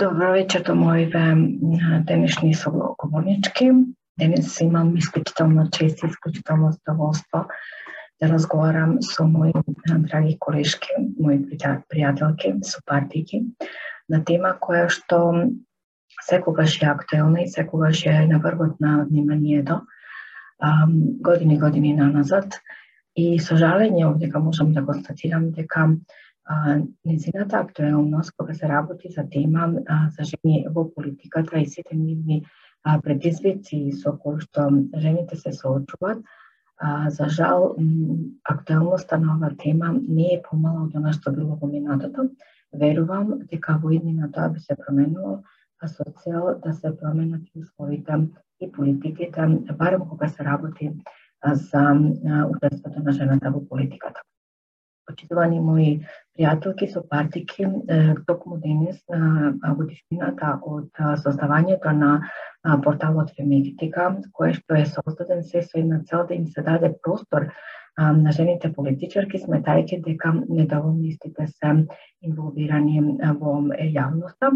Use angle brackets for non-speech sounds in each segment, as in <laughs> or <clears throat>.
Добро вечер до моите денешни соговорнички. Денес имам исклучително чест и исклучително задоволство да разговарам со мои драги колешки, мои пријателки, сопартики, на тема која што секогаш е актуелна и секогаш е на врвот на вниманието години години наназад. И со жалење овдека можам да констатирам дека незината да, актуелност кога се работи за тема а, за жени во политиката и сите нивни предизвици со кои што жените се соочуваат, а, за жал актуелноста на оваа тема не е помала од она што било во минатото. Верувам дека во иднина тоа би се променило, а со цел да се променат и условите и политиките, барем кога се работи за учеството на жената во политиката почитувани мои пријателки со партики, токму денес на годишнината од создавањето на порталот Фемигитика, кој што е создаден се со една цел да им се даде простор на жените политичарки, сметајќи дека недоволно истите се инволвирани во јавноста,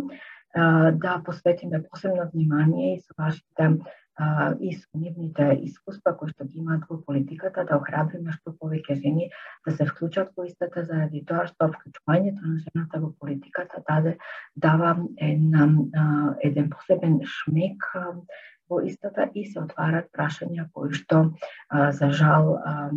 да посветиме посебно внимание и со вашите а, и со нивните искуства кои што ги имаат во политиката да охрабриме што повеќе жени да се вклучат во истата заради тоа што вклучувањето на жената во политиката даде дава една, а, еден посебен шмек а, во истата и се отварат прашања кои што а, за жал а,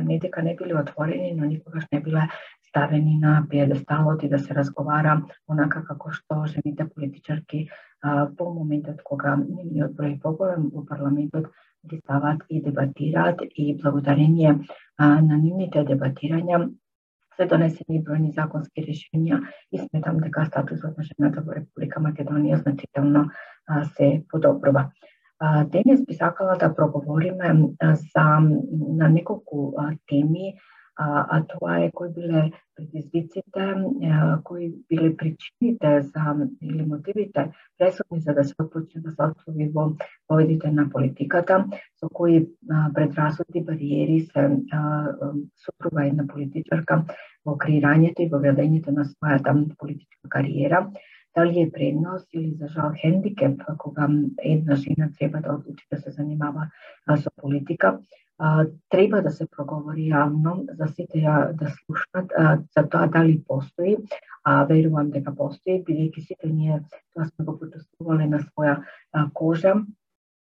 не дека не биле отворени, но никогаш не биле ставени на пиедесталот и да се разговара онака како што жените политичарки а, по моментот кога нивниот број поголем во парламентот ги стават и дебатираат и благодарение а, на нивните дебатирања се донесени бројни законски решенија и сметам дека статусот на жената во Република Македонија значително а, се подобрува. Денес би сакала да проговориме за на неколку теми а, а тоа е кои биле предизвиците, кои биле причините за или мотивите пресудни за да се отпочне да се отслови во поведите на политиката, со кои предрасуди бариери се супруга една политичарка во креирањето и во ведењето на својата политичка кариера, дали е предност или за жал хендикеп кога една жена треба да одлучи да се занимава со политика, а, треба да се проговори јавно за сите ја да слушнат а, за тоа дали постои, а верувам дека постои, бидејќи сите ние тоа сме го почувствувале на своја а, кожа,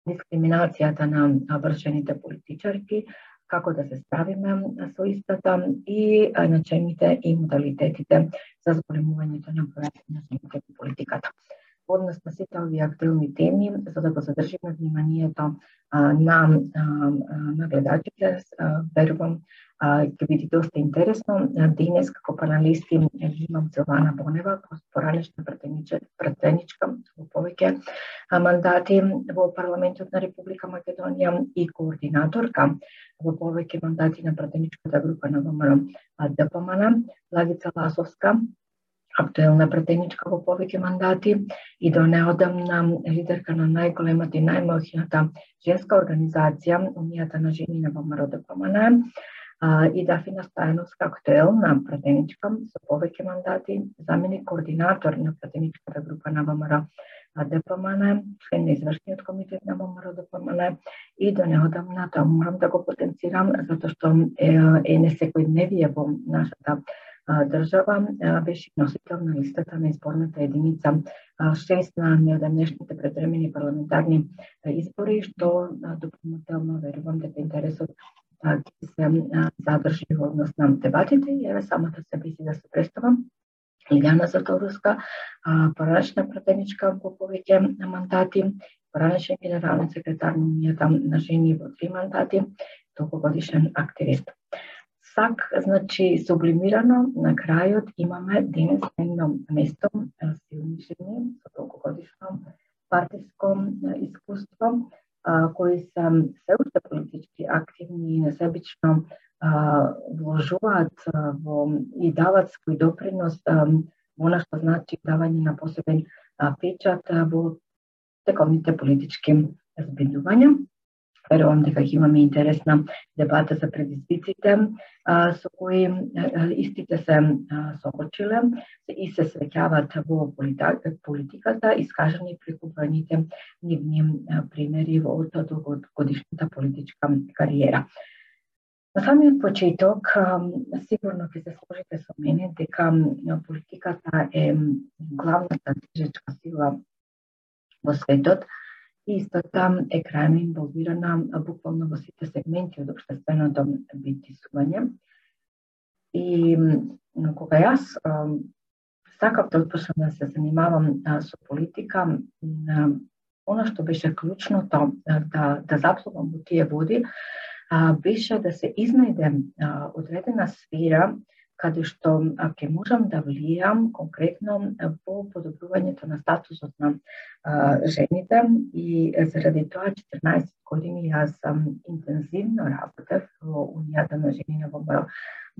дискриминацијата на вршените политичарки, како да се справиме со истата и начините и модалитетите за зголемувањето на бројот на жените во политиката однос на сите овие актуелни теми, за да го задржиме вниманието на, на гледачите. Верувам, ќе биде доста интересно. Денес, како паналисти, имам Целана Бонева, поранешна пратеничка во повеќе мандати во парламентот на Република Македонија и координаторка во повеќе мандати на пратеничката група на ВМРО ДПМН, Лагица Ласовска, актуелна пратеничка во повеќе мандати и до неодамна лидерка на најголемата и најмоќната женска организација, Унијата на жени на ВМРО ДПМН, и Дафина Стајновска, на пратеничка со повеќе мандати, заменик координатор на пратеничката група на ВМРО. ДПМН, член на извршниот комитет на ВМРО ДПМН и до неодамна, тоа. Морам да го потенцирам, затоа што е, е не секојдневие во нашата држава беше носител на листата на изборната единица. 6 на неодамнешните предвремени парламентарни избори, што дополнително верувам дека интересот ќе се задржи во однос на дебатите и еве самата себе си да се представам. Илјана Заторуска, поранешна пратеничка по повеќе мандати, поранешен генерален секретар на Унијата на жени во три мандати, долгогодишен активист сак, значи, сублимирано, на крајот имаме денес на едно место силни жени со долгогодишно партиско искуство, koji sam sveučite politički aktivni, sebično vložovac i davac koji doprinos ona što znači davanje na poseben pečat u tekovnite političkim zbidovanjem. Верувам дека ќе имаме интересна дебата за предизвиците со кои истите се соочиле и се свеќаваат во политиката, искажани преку бројните нивни примери во годишната политичка кариера. На самиот почеток, сигурно ќе се сложите со мене дека политиката е главната движечка сила во светот, истата е крајно инволвирана буквално во сите сегменти од обштественото битисување. И кога јас сакав да отпочнам да се занимавам со политика, она што беше клучното да, да заплувам во тие води, беше да се изнајде одредена сфера каде што ќе можам да влијам конкретно по подобрувањето на статусот на а, жените. И заради тоа 14 години јас сам интензивно работев во Унијата на жени во МР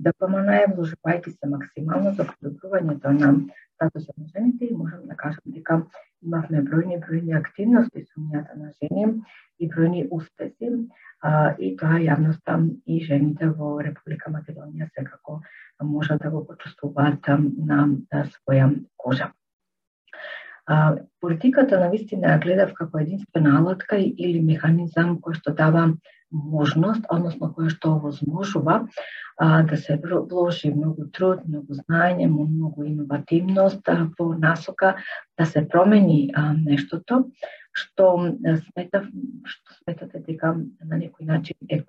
ДПМН, вложувајќи се максимално за подобрувањето на статусот на жените и можам да кажам дека имавме бројни бројни активности со Унијата на жени и бројни успеси а, и тоа јавноста и жените во Република Македонија секако може да го почувствуваат на, на своја кожа. А, политиката на вистина ја гледав како единствена алатка или механизам кој што дава можност, односно кој што овозможува а, да се вложи многу труд, многу знаење, многу иновативност а, во насока да се промени а, нештото што сметав, што сметате дека на некој начин е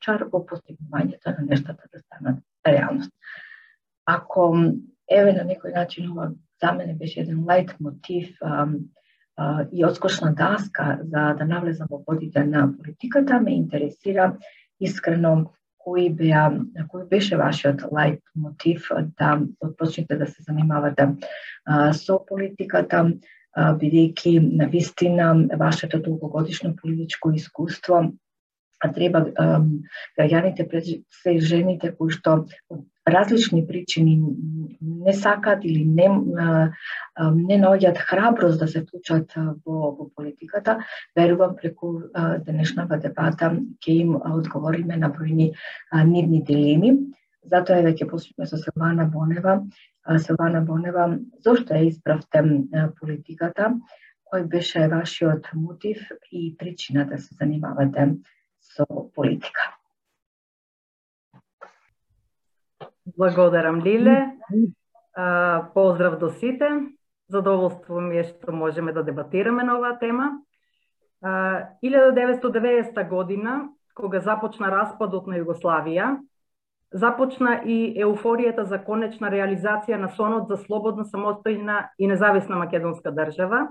чар во постигнувањето на нештата да станат реалност. Ако еве на некој начин ова за мене беше еден лайт мотив а, а, и одскочна даска за да навлезам во водите на политиката, ме интересира искрено кој беа кој беше вашиот лайт мотив да отпочнете да се занимавате а, со политиката, бидејќи на вистина вашето долгогодишно политичко искуство а треба граѓаните пред се жените кои што различни причини не сакаат или не не наоѓаат храброст да се вклучат во, во политиката, верувам преку денешната дебата ќе им одговориме на бројни нивни дилеми. Затоа е да ќе почнеме со Силвана Бонева, Силвана Бонева, зошто ја избравте политиката? Кој беше вашиот мотив и причина да се занимавате со политика? Благодарам, Лиле. Поздрав до сите. Задоволство ми е што можеме да дебатираме на оваа тема. 1990 година, кога започна распадот на Југославија, започна и еуфоријата за конечна реализација на сонот за слободна, самостојна и независна македонска држава,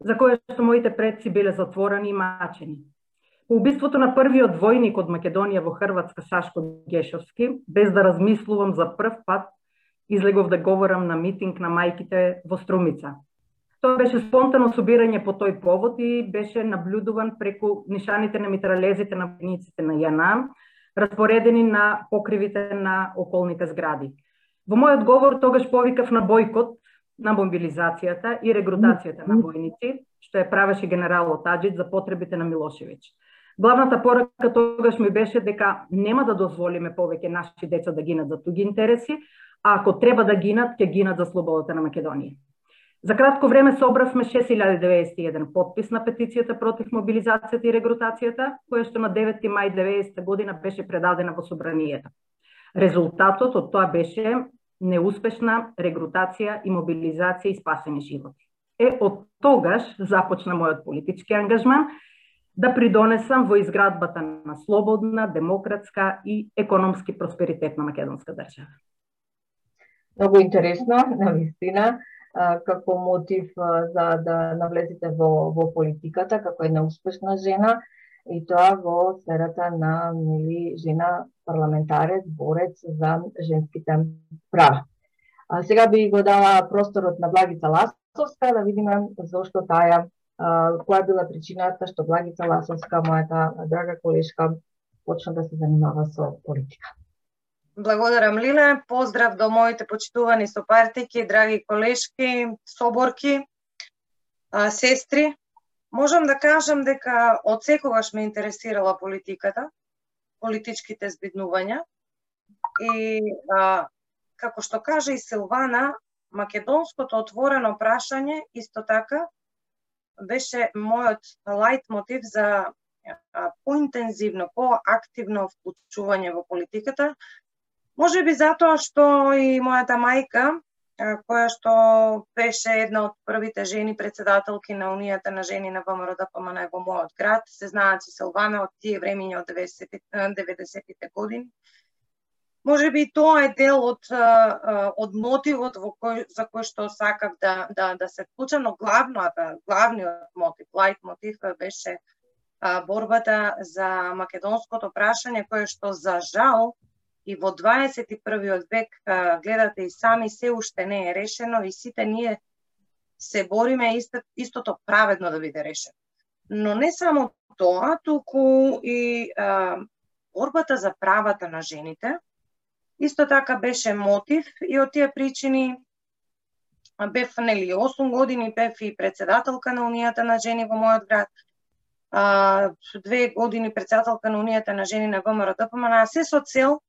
за која што моите предци биле затворени и мачени. По убиството на првиот војник од Македонија во Хрватска Сашко Гешовски, без да размислувам за прв пат, излегов да говорам на митинг на мајките во Струмица. Тоа беше спонтано собирање по тој повод и беше наблюдуван преку нишаните на митралезите на војниците на ЈНА, распоредени на покривите на околните згради. Во мојот говор тогаш повикав на бойкот на мобилизацијата и регрутацијата на војници, што е правеше генералот Аджит за потребите на Милошевиќ. Главната порака тогаш ми беше дека нема да дозволиме повеќе наши деца да гинат за туги интереси, а ако треба да гинат, ќе гинат за слободата на Македонија. За кратко време собравме 6091 подпис на петицијата против мобилизацијата и регрутацијата, која што на 9 мај 90 година беше предадена во собранието. Резултатот од тоа беше неуспешна регрутација и мобилизација и спасени животи. Е, од тогаш започна мојот политички ангажман да придонесам во изградбата на слободна, демократска и економски просперитет на македонска држава. Многу интересно, на вистина како мотив за да навлезете во, во политиката, како една успешна жена, и тоа во сферата на мили жена парламентарец, борец за женските права. А, сега би го дала просторот на Благица Ласовска да видиме зошто таја, која била причината што Благица Ласовска, мојата драга колешка, почна да се занимава со политика. Благодарам, Лиле. Поздрав до моите почитувани сопартики, драги колешки, соборки, сестри. можам да кажам дека од секогаш ме интересирала политиката, политичките збиднувања и а, како што каже и Силвана, македонското отворено прашање исто така беше мојот лајт мотив за поинтензивно, поактивно вклучување во политиката. Може би затоа што и мојата мајка, која што беше една од првите жени председателки на Унијата на жени на ВМРО да ДПМН во мојот град, се знаат си Силвана од тие времиња од 90-те години. Може би тоа е дел од од мотивот во кој за кој што сакав да да да се вклучам, но главната па, главниот мотив, лайт мотив беше борбата за македонското прашање, кое што за жал и во 21. век гледате и сами се уште не е решено и сите ние се бориме исто, истото праведно да биде решено. Но не само тоа, туку и а, борбата за правата на жените, исто така беше мотив и од тие причини. Бев нели 8 години бев и председателка на Унијата на жени во мојот град. А, две години председателка на Унијата на жени на ВМРО ДПМН, се со цел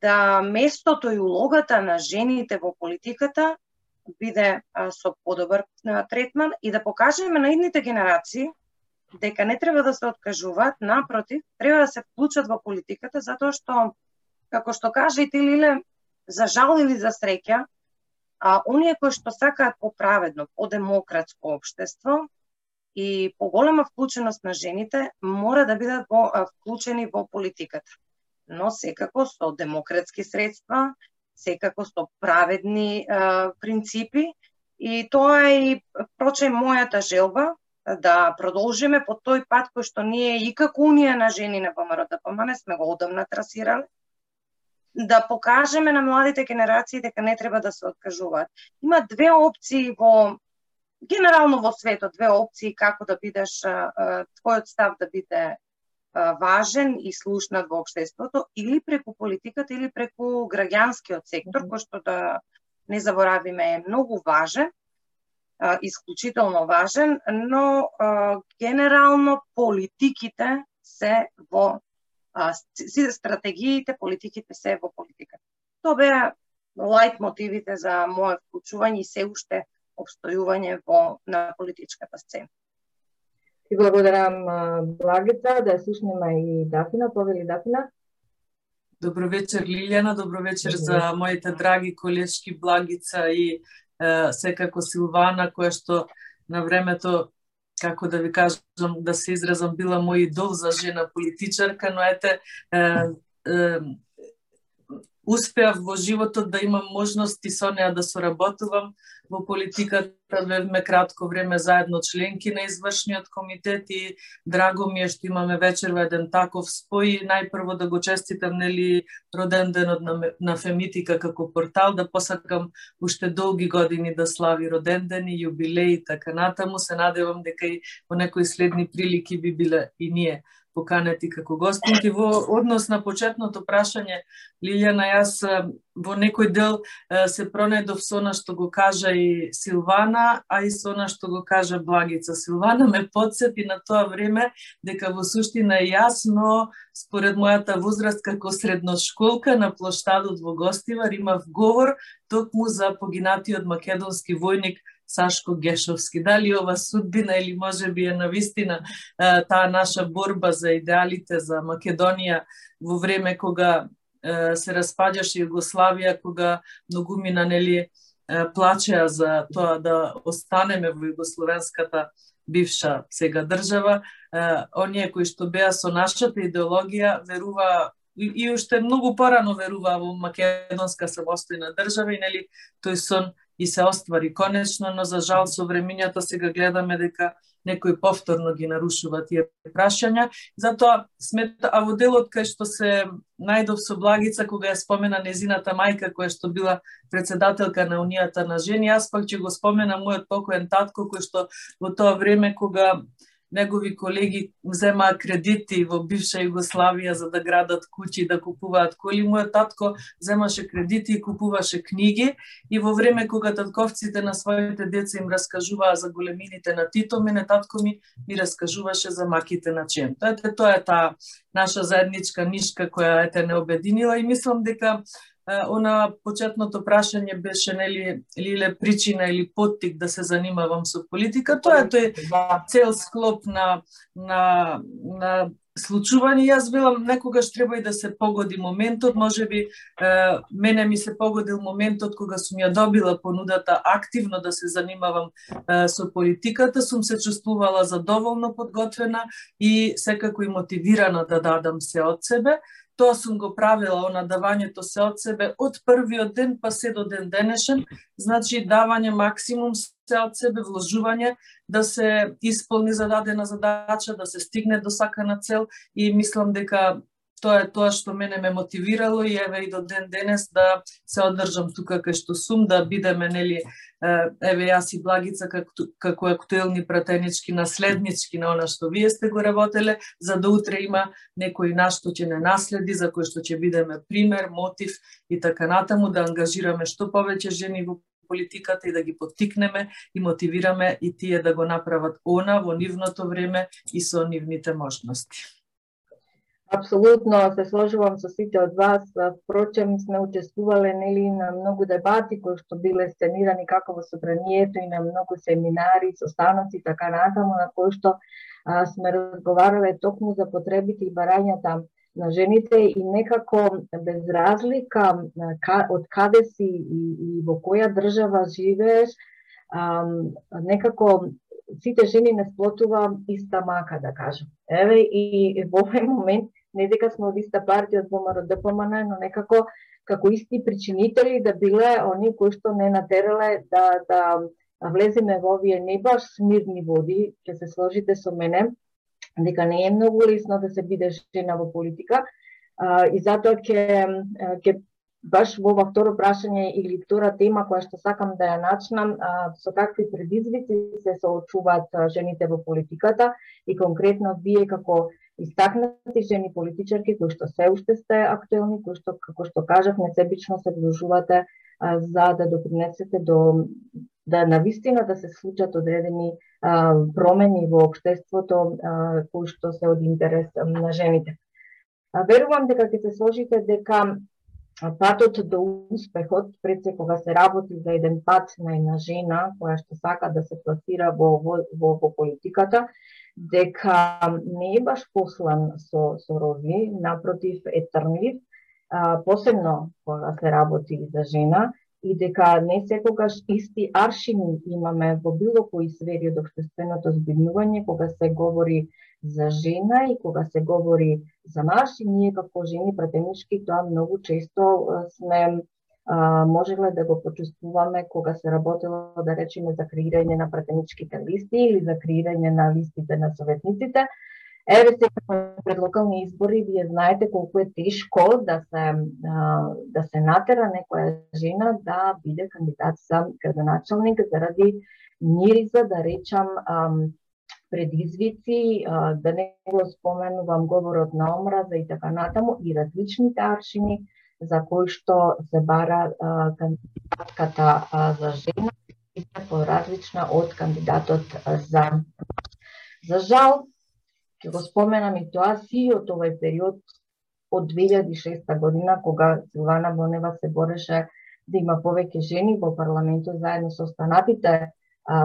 да местото и улогата на жените во политиката биде а, со подобар третман и да покажеме на идните генерации дека не треба да се откажуваат, напротив, треба да се вклучат во политиката затоа што како што кажа и ти Лиле, за жал или за среќа, а оние кои што сакаат поправедно, по-демократско општество, и поголема вклученост на жените мора да бидат во, вклучени во политиката. Но секако со демократски средства, секако со праведни а, принципи и тоа е и проче мојата желба да продолжиме по тој пат кој што ние и како Унија на жени на ВМРО да ДПМН сме го одамна трасирале, да покажеме на младите генерации дека не треба да се откажуваат. Има две опции во генерално во светот две опции како да бидеш твојот став да биде важен и слушнат во општеството или преку политиката или преку граѓанскиот сектор кој што да не заборавиме е многу важен исклучително важен, но генерално политиките се во сите стратегиите, политиките се во политиката. Тоа беа лајт мотивите за мојот вклучување и се уште обстојување во на политичката сцена. Ти благодарам Благица, да ја слушнеме и Дафина, повели Дафина. Добро вечер Лилјана, добро вечер за моите драги колешки Благица и е, секако Силвана која што на времето како да ви кажам да се изразам била мој идол за жена политичарка, но ете е, е, успеав во животот да имам можности со неа да соработувам во политиката. Бевме кратко време заедно членки на извршниот комитет и драго ми е што имаме вечерва еден таков спој. Најпрво да го честитам нели роден денот на, на Фемитика како портал, да посакам уште долги години да слави роден ден и јубилеи и така натаму. Се надевам дека и во некои следни прилики би биле и ние поканети како гостинки. Во однос на почетното прашање, Лилјана, јас во некој дел се пронедов со она што го кажа и Силвана, а и со она што го кажа Благица. Силвана ме подсети на тоа време дека во суштина е јасно, според мојата возраст како средношколка на плоштадот во Гостивар имав говор токму за погинатиот македонски војник Сашко Гешовски. Дали ова судбина или може би е навистина таа наша борба за идеалите за Македонија во време кога се распаѓаше Југославија, кога многумина нели плачеа за тоа да останеме во југословенската бивша сега држава, оние кои што беа со нашата идеологија верува и, и уште многу порано верува во македонска самостојна држава и нели тој сон и се оствари конечно, но за жал со времињата сега гледаме дека некои повторно ги нарушува тие прашања. Затоа смета, а во делот кај што се најдов со Благица кога ја спомена незината мајка која што била председателка на Унијата на жени, јас пак ќе го спомена мојот покоен татко кој што во тоа време кога негови колеги земаа кредити во бивша Југославија за да градат куќи, да купуваат коли. Мојот татко земаше кредити и купуваше книги и во време кога татковците на своите деца им раскажуваа за големините на Тито, мене татко ми ми раскажуваше за маките на Чем. Тоа е тоа е таа наша заедничка нишка која ете не обединила и мислам дека она почетното прашање беше нели лиле причина или поттик да се занимавам со политика, тоа е тој да. цел склоп на на на случување. Јас велам некогаш треба и да се погоди моментот, можеби е, мене ми се погодил моментот кога сум ја добила понудата активно да се занимавам е, со политиката, сум се чувствувала задоволно подготвена и секако и мотивирана да дадам се од себе Тоа сум го правила, она давањето се од себе од првиот ден па се до ден денешен, значи давање максимум се од себе, вложување да се исполни зададена задача, да се стигне до сакана цел и мислам дека тоа е тоа што мене ме мотивирало и еве и до ден денес да се одржам тука кај што сум, да бидеме нели еве јас и Благица како, како актуелни пратенички наследнички на она што вие сте го работеле, за да утре има некој наш што ќе не наследи, за кој што ќе бидеме пример, мотив и така натаму да ангажираме што повеќе жени во политиката и да ги поттикнеме и мотивираме и тие да го направат она во нивното време и со нивните можности. Апсолутно се сложувам со сите од вас. Впрочем, сме учествувале нели на многу дебати кои што биле сценирани како во собранието и на многу семинари, состаноци така натаму на кои што а, сме разговарале токму за потребите и барањата на жените и некако без разлика од каде си и, и во која држава живееш, а, некако сите жени не сплотува иста мака, да кажам. Еве и во овој момент не дека сме од иста партија од ВМРО ДПМН, но некако како исти причинители да биле они кои што не натерале да да влеземе во овие не баш смирни води, ќе се сложите со мене, дека не е многу лесно да се биде жена во политика, а, и затоа ќе ќе баш во ова второ прашање или втора тема која што сакам да ја начнам, а, со какви предизвици се соочуваат жените во политиката и конкретно вие како истакнати жени политичарки кои што се уште сте актуелни, кои што како што кажав несебично се вложувате за да допринесете до да на вистина да се случат одредени а, промени во општеството а, кои што се од интерес на жените. А, верувам дека ќе се сложите дека патот до успехот, пред се кога се работи за еден пат на една жена која што сака да се пласира во, во, во, во политиката, дека не е баш послан со, со рови, напротив е трнлив, а, посебно кога се работи за жена, и дека не секогаш исти аршини имаме во било кои сфери од общественото збинување, кога се говори за жена и кога се говори за маж и ние како жени пратенички тоа многу често сме а, можеле да го почувствуваме кога се работело да речеме за креирање на пратеничките листи или за креирање на листите на советниците. Еве сега пред локални избори вие знаете колку е тешко да се да се натера некоја жена да биде кандидат за градоначалник заради мириза, да речам предизвици, да не го споменувам говорот на омраза и така натаму и различните аршини за кои што се бара кандидатката за жена и се поразлична од кандидатот за За жал, Ќе го споменам и тоа си од овој период од 2006 година кога Силвана Бонева се бореше да има повеќе жени во парламентот заедно со останатите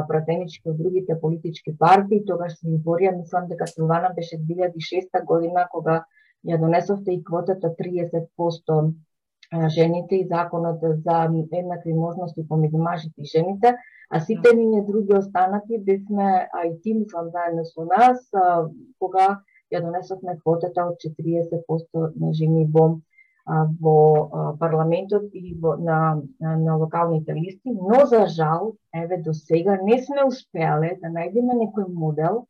пратенички од другите политички партии. Тогаш се изборија, мислам дека Силвана беше 2006 година кога ја донесовте и квотата 30% жените и законот за еднакви можности помеѓу мажите и жените. А сите ние други останати бевме, а и ти мислам заедно со нас, а, кога ја донесовме квотата од 40% на жени во во парламентот и во, на, на, на локалните листи, но за жал, еве до сега не сме успеале да најдеме некој модел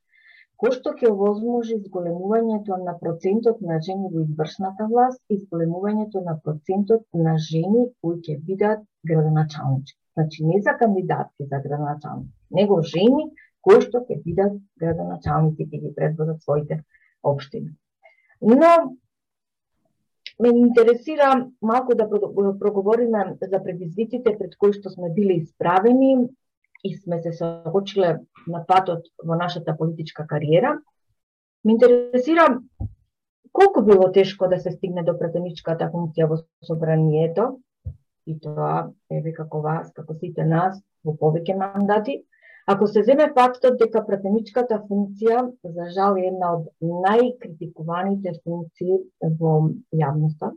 кој што ќе овозможи зголемувањето на процентот на жени во извршната власт и зголемувањето на процентот на жени кои ќе бидат градоначалнички. Значи не за кандидатки за градоначалник, него жени кои што ќе бидат градоначалници ќе ги предводат своите општини. Но ме интересира малку да э, проговориме за предизвиците пред кои што сме били исправени и сме се соочиле на патот во нашата политичка кариера. Ме интересира колку било тешко да се стигне до претеничката функција во собранието, и тоа еве како вас, како сите нас, во повеќе мандати, Ако се земе фактот дека пратеничката функција, за жал, е една од најкритикуваните функции во јавноста,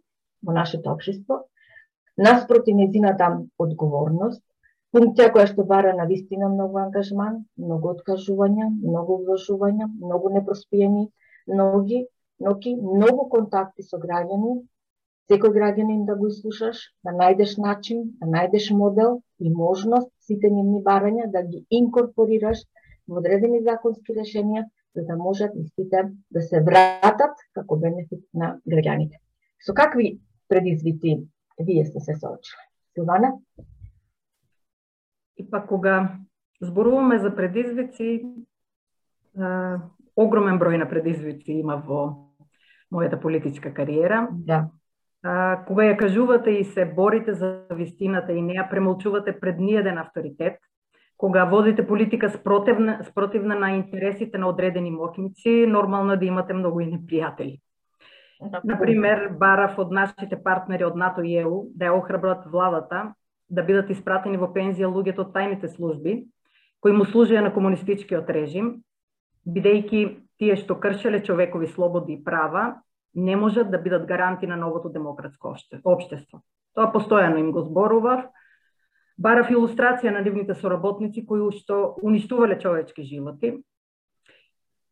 во нашето општество, наспроти незината одговорност, функција која што бара на вистина многу ангажман, многу откажувања, многу вложувања, многу непроспиени ноги, ноки, многу контакти со граѓани, секој граѓанин да го слушаш, да најдеш начин, да најдеш модел и можност сите нивни барања да ги инкорпорираш во одредени законски решенија, за да можат истите да се вратат како бенефит на граѓаните. Со какви предизвици вие сте се соочили? Силвана? И па кога зборуваме за предизвици, огромен број на предизвици има во мојата политичка кариера. Да а, кога ја кажувате и се борите за вистината и не ја премолчувате пред ниеден авторитет, кога водите политика спротивна, спротивна на интересите на одредени моќници, нормално е да имате многу и непријатели. Например, барав од нашите партнери од НАТО и ЕУ да ја охрабрат владата да бидат испратени во пензија луѓето од тајните служби, кои му служија на комунистичкиот режим, бидејќи тие што кршеле човекови слободи и права не можат да бидат гаранти на новото демократско општество. Тоа постојано им го зборував. Барав илустрација на нивните соработници кои што уништувале човечки животи.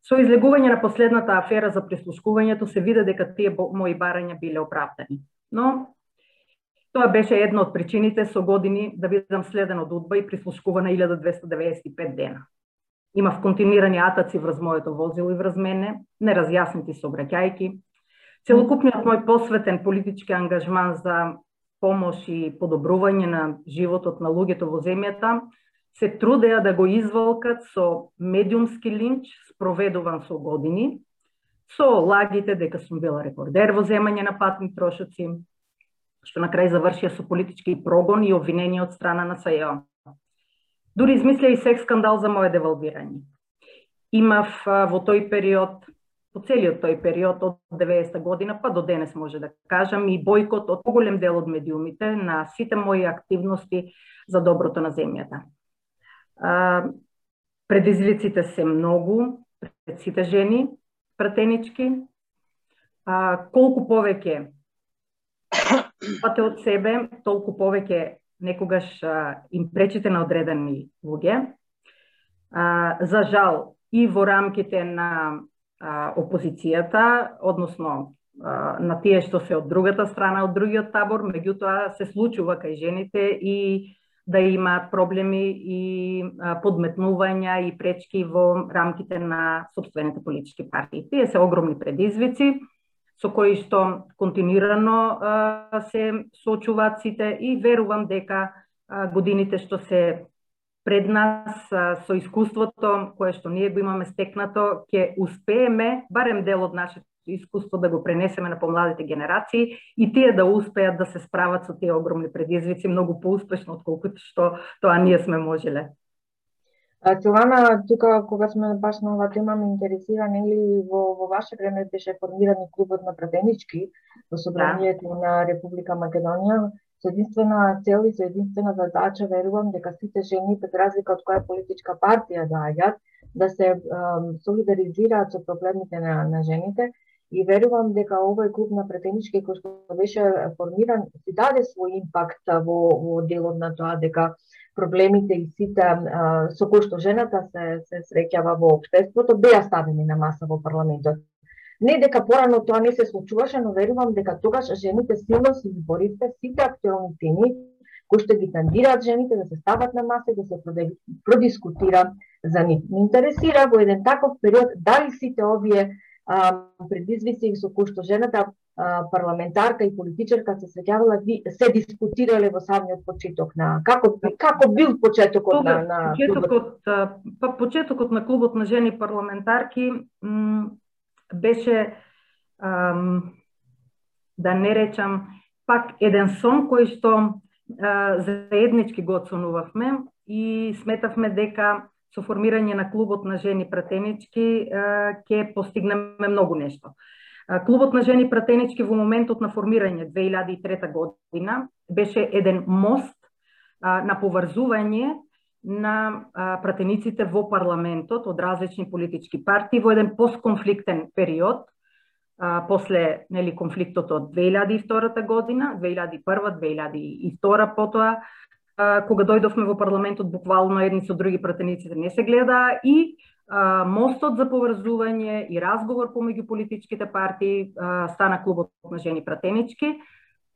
Со излегување на последната афера за прислушкувањето се виде дека тие мои барања биле оправдани. Но тоа беше една од причините со години да бидам следен од удба и прислушкувана 1295 дена. Имав континирани атаци врз моето возило и врз мене, неразјаснати сообраќајки, Целокупниот мој посветен политички ангажман за помош и подобрување на животот на луѓето во земјата се трудеа да го изволкат со медиумски линч спроведуван со години, со лагите дека сум била рекордер во земање на патни трошоци, што на крај завршија со политички прогон и обвинение од страна на САЈО. Дури измисля и секс скандал за моје девалвирање. Имав во тој период по целиот тој период од 90 година па до денес може да кажам и бойкот од поголем дел од медиумите на сите мои активности за доброто на земјата. А, предизвиците се многу пред сите жени пратенички. А, колку повеќе пате од себе, толку повеќе некогаш а, им пречите на одредени луѓе. А, за жал, и во рамките на опозицијата, односно на тие што се од другата страна, од другиот табор, меѓутоа се случува кај жените и да имаат проблеми и подметнувања и пречки во рамките на собствените политички партии. Тие се огромни предизвици со кои што континуирано се соочуваат сите и верувам дека годините што се пред нас со искуството кое што ние го имаме стекнато, ќе успееме барем дел од нашето искуство да го пренесеме на помладите генерации и тие да успеат да се справат со тие огромни предизвици многу поуспешно отколкото што тоа ние сме можеле. Силана, тука кога сме баш на оваа тема ме интересира нели во, во ваше време беше формиран и клубот на пратенички во собранието да. на Република Македонија со единствена цел и со единствена задача верувам дека сите жени без разлика од која политичка партија доаѓаат да се солидаризираат со проблемите на, на жените и верувам дека овој клуб на претенички кој што беше формиран си даде свој импакт во, во делот на тоа дека проблемите и сите со кои што жената се, се среќава во општеството беа ставени на маса во парламентот. Не дека порано тоа не се случуваше, но верувам дека тогаш жените силно се изборивте сите актуелни теми кои што ги тандираат жените да се стават на маса и да се продискутира за нив. Ме интересира во еден таков период дали сите овие а, предизвици со кои што жената парламентарка и политичарка се среќавала, се дискутирале во самиот почеток на како како бил почетокот Тога, на на почетокот па почетокот на клубот на жени парламентарки беше ам, да не речам пак еден сон кој што а, заеднички го оценувавме и сметавме дека со формирање на клубот на жени пратенички ќе постигнеме многу нешто. Клубот на жени пратенички во моментот на формирање 2003 година беше еден мост на поврзување на пратениците во парламентот од различни политички партии во еден постконфликтен период после нели конфликтот од 2002 година, 2001, 2002 потоа кога дојдовме во парламентот буквално едни со други пратениците не се гледа и мостот за поврзување и разговор помеѓу политичките партии стана клубот на жени пратенички.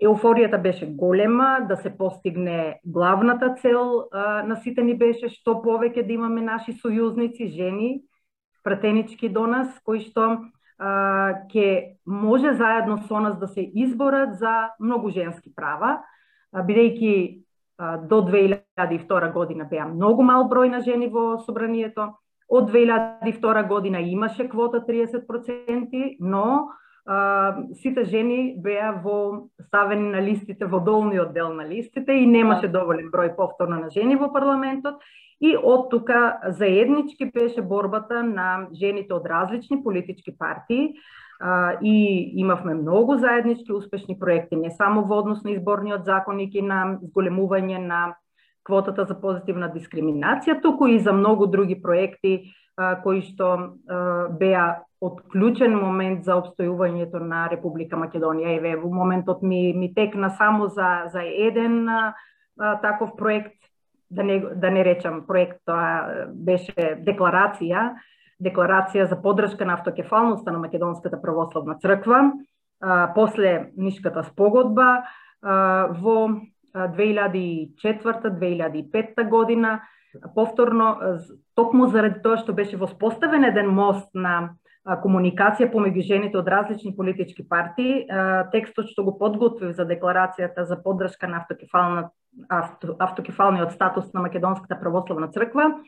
Еуфоријата беше голема да се постигне главната цел на сите ни беше што повеќе да имаме наши сојузници, жени, пратенички до нас, кои што ќе може заедно со нас да се изборат за многу женски права, бидејќи до 2002 година беа многу мал број на жени во собранието, Од 2002 година имаше квота 30%, но сите жени беа во ставени на листите во долниот дел на листите и немаше да. доволен број повторно на жени во парламентот и од тука заеднички беше борбата на жените од различни политички партии а, и имавме многу заеднички успешни проекти, не само во однос на изборниот законник и на зголемување на квотата за позитивна дискриминација, туку и за многу други проекти кои што беа од клучен момент за обстојувањето на Република Македонија. Еве, во моментот ми, ми текна само за, за еден а, таков проект, да не, да не речам проект, тоа беше декларација, декларација за поддршка на автокефалноста на Македонската православна црква, а, после Нишката спогодба, а, во 2004-2005 година, повторно, токму заради тоа што беше воспоставен еден мост на комуникација помеѓу жените од различни политички партии, текстот што го подготвив за декларацијата за поддршка на автокефална, автокефалниот статус на Македонската православна црква,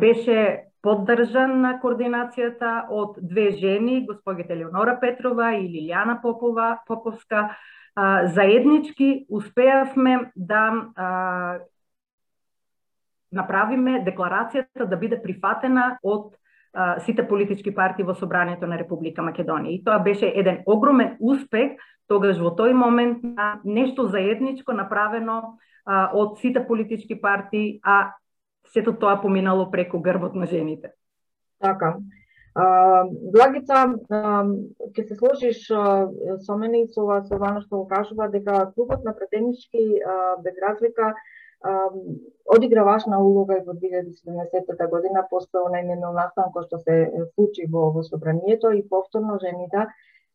беше поддржан на координацијата од две жени, госпогите Леонора Петрова и Лилјана Попова, Поповска, заеднички успеавме да направиме декларацијата да биде прифатена од сите политички партии во собранието на Република Македонија. И тоа беше еден огромен успех тогаш во тој момент на нешто заедничко направено а, од сите политички партии, а сето тоа поминало преку грбот на жените. Така. Благица, ќе се сложиш со мене и со Силвана што го кажува дека клубот на претенички без разлика одигра важна улога и во 2017 година после онај немил настан кој што се случи во, во собранието и повторно жените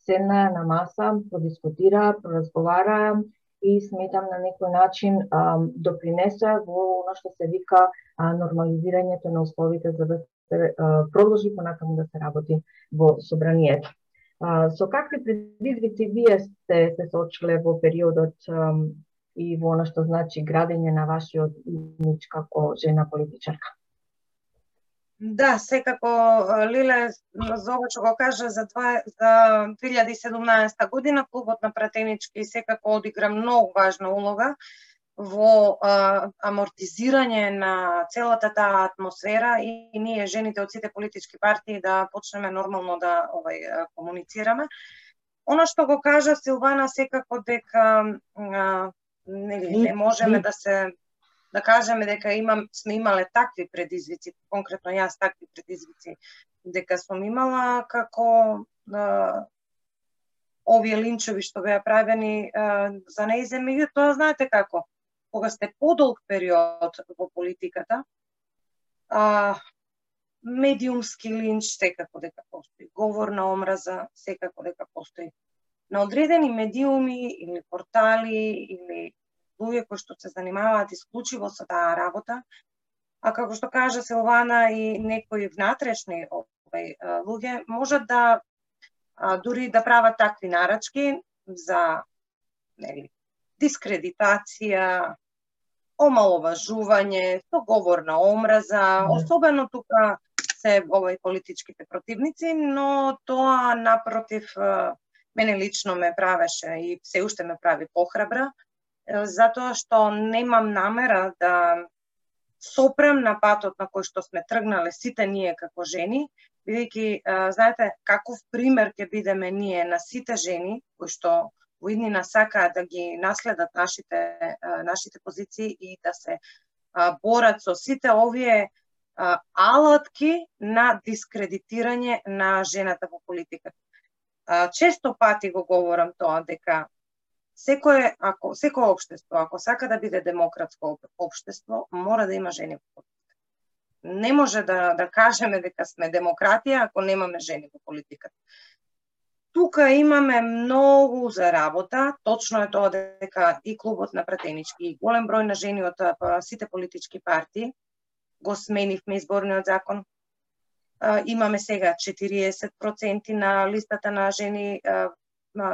седна на маса, продискутира, проразговара и сметам на некој начин а, допринесе во оно што се вика а, нормализирањето на условите за да се продолжи понатаму да се работи во собранието. Со какви предизвици вие сте се соочиле во периодот и во оно што значи градење на вашиот имидж како жена политичарка? Да, секако Лиле за ова што го кажа за, два, за 2017 година клубот на пратенички секако одигра многу важна улога во а, амортизирање на целата таа атмосфера и, и ние жените од сите политички партии да почнеме нормално да овај комуницираме. Оно што го кажа Силвана секако дека а, нели не можеме да се да кажеме дека имам сме имале такви предизвици, конкретно јас такви предизвици дека сум имала како а, овие линчови што беа правени а, за неизе, меѓутоа знаете како, кога сте подолг период во политиката, а, медиумски линч секако дека постои, говор на омраза секако дека постои. На одредени медиуми или портали или луѓе кои што се занимаваат исклучиво со таа работа, а како што кажа Силвана и некои внатрешни овај луѓе можат да а, дури да прават такви нарачки за нели, дискредитација, омаловажување, со говор на омраза, особено тука се овој политичките противници, но тоа напротив мене лично ме правеше и се уште ме прави похрабра, затоа што немам намера да сопрем на патот на кој што сме тргнале сите ние како жени, бидејќи знаете каков пример ќе бидеме ние на сите жени кои што во иднина сакаат да ги наследат нашите нашите позиции и да се борат со сите овие алатки на дискредитирање на жената во политиката. Често пати го говорам тоа дека секое ако секое општество ако сака да биде демократско општество мора да има жени во политика. Не може да да кажеме дека сме демократија ако немаме жени во политиката. Тука имаме многу за работа. Точно е тоа дека и клубот на пратенички и голем број на жени од па, сите политички партии го сменивме изборниот закон. Имаме сега 40% на листата на жени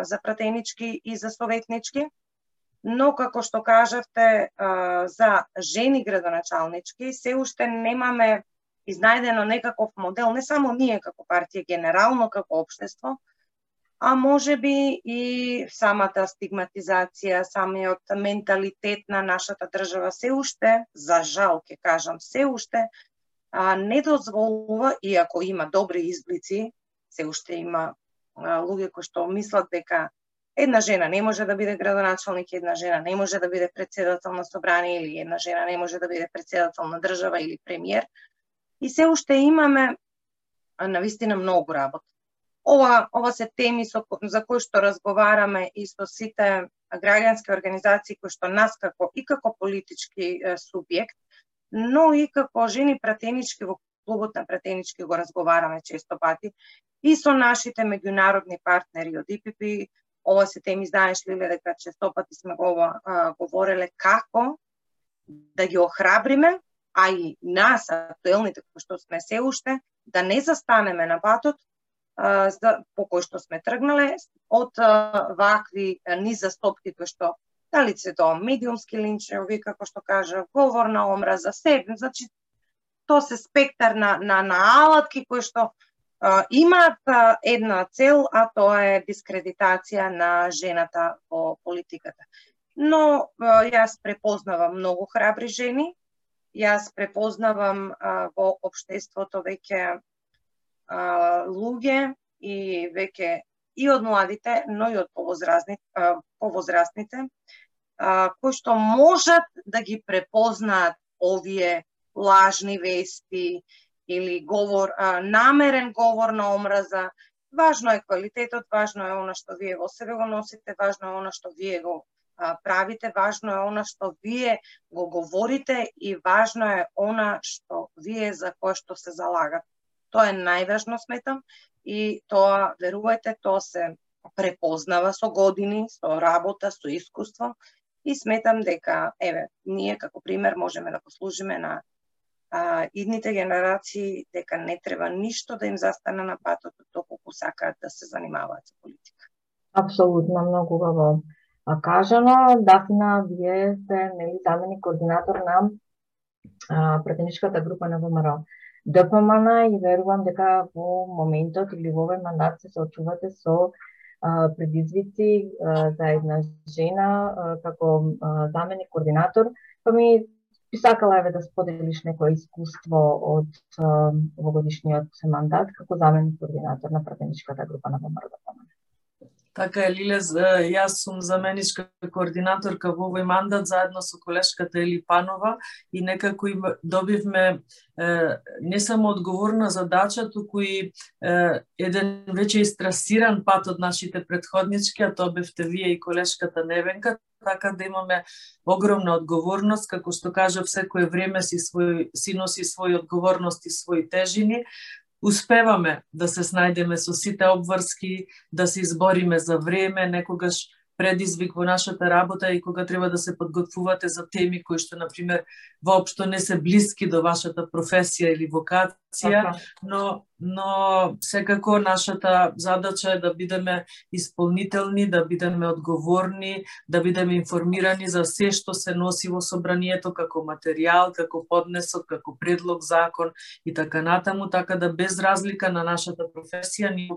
за пратенички и за советнички. Но, како што кажавте, за жени градоначалнички, се уште немаме изнајдено некаков модел, не само ние како партија, генерално како општество, а може би и самата стигматизација, самиот менталитет на нашата држава се уште, за жал ќе кажам, се уште а, не дозволува, иако има добри изблици, се уште има а, луѓе кои што мислат дека една жена не може да биде градоначалник, една жена не може да биде председател на собрание или една жена не може да биде председател на држава или премиер. И се уште имаме на вистина многу работа. Ова, ова се теми со, за кои што разговараме и со сите граѓански организации кои што нас како и како политички субјект, но и како жени пратенички во клубот на пратенички го разговараме често пати и со нашите меѓународни партнери од ИПП. Ова се теми знаеш ли дека често пати сме го а, говореле како да ги охрабриме, а и нас, актуелните кои што сме се уште, да не застанеме на патот, за, по кој што сме тргнале од вакви низастопки кои што дали се тоа медиумски линчеви, како што кажа, говор на омраза, се, значи тоа се спектар на, на, на алатки кои што а, имаат а, една цел, а тоа е дискредитација на жената во политиката. Но а, јас препознавам многу храбри жени, јас препознавам а, во општеството веќе а, луѓе и веќе и од младите, но и од повозрастните, повозрастните кои што можат да ги препознаат овие лажни вести или говор, намерен говор на омраза. Важно е квалитетот, важно е она што вие во себе го носите, важно е она што вие го правите, важно е она што вие го говорите и важно е она што вие за кое што се залагате. Тоа е најважно сметам и тоа, верувајте, тоа се препознава со години, со работа, со искуство и сметам дека, еве, ние како пример можеме да послужиме на а, идните генерации дека не треба ништо да им застане на патот доколку сакаат да се занимаваат со политика. Апсолутно, многу убаво кажано. Дафна, вие сте нели заменик координатор на а, пратеничката група на ВМРО. ДПМН и верувам дека во моментот или во овој мандат се соочувате со а, предизвици а, за една жена а, како а, заменик координатор, па ми би сакала еве да споделиш некое искуство од овогодишниот мандат како заменик координатор на пратеничката група на ВМРО да ДПМН. Така е, Лиле, јас сум заменичка координаторка во овој мандат заедно со колешката Ели Панова и некако добивме е, не само одговорна задача, туку и е, еден веќе истрасиран пат од нашите предходнички, а тоа бевте вие и колешката Невенка, така да имаме огромна одговорност, како што кажа, секое време си, свој, си носи своји одговорности, своји тежини, успеваме да се снајдеме со сите обврски, да се избориме за време, некогаш предизвик во нашата работа и кога треба да се подготвувате за теми кои што, например, воопшто не се блиски до вашата професија или вокација, Така. информација, но но секако нашата задача е да бидеме исполнителни, да бидеме одговорни, да бидеме информирани за се што се носи во собранието како материјал, како поднесок, како предлог закон и така натаму, така да без разлика на нашата професија ние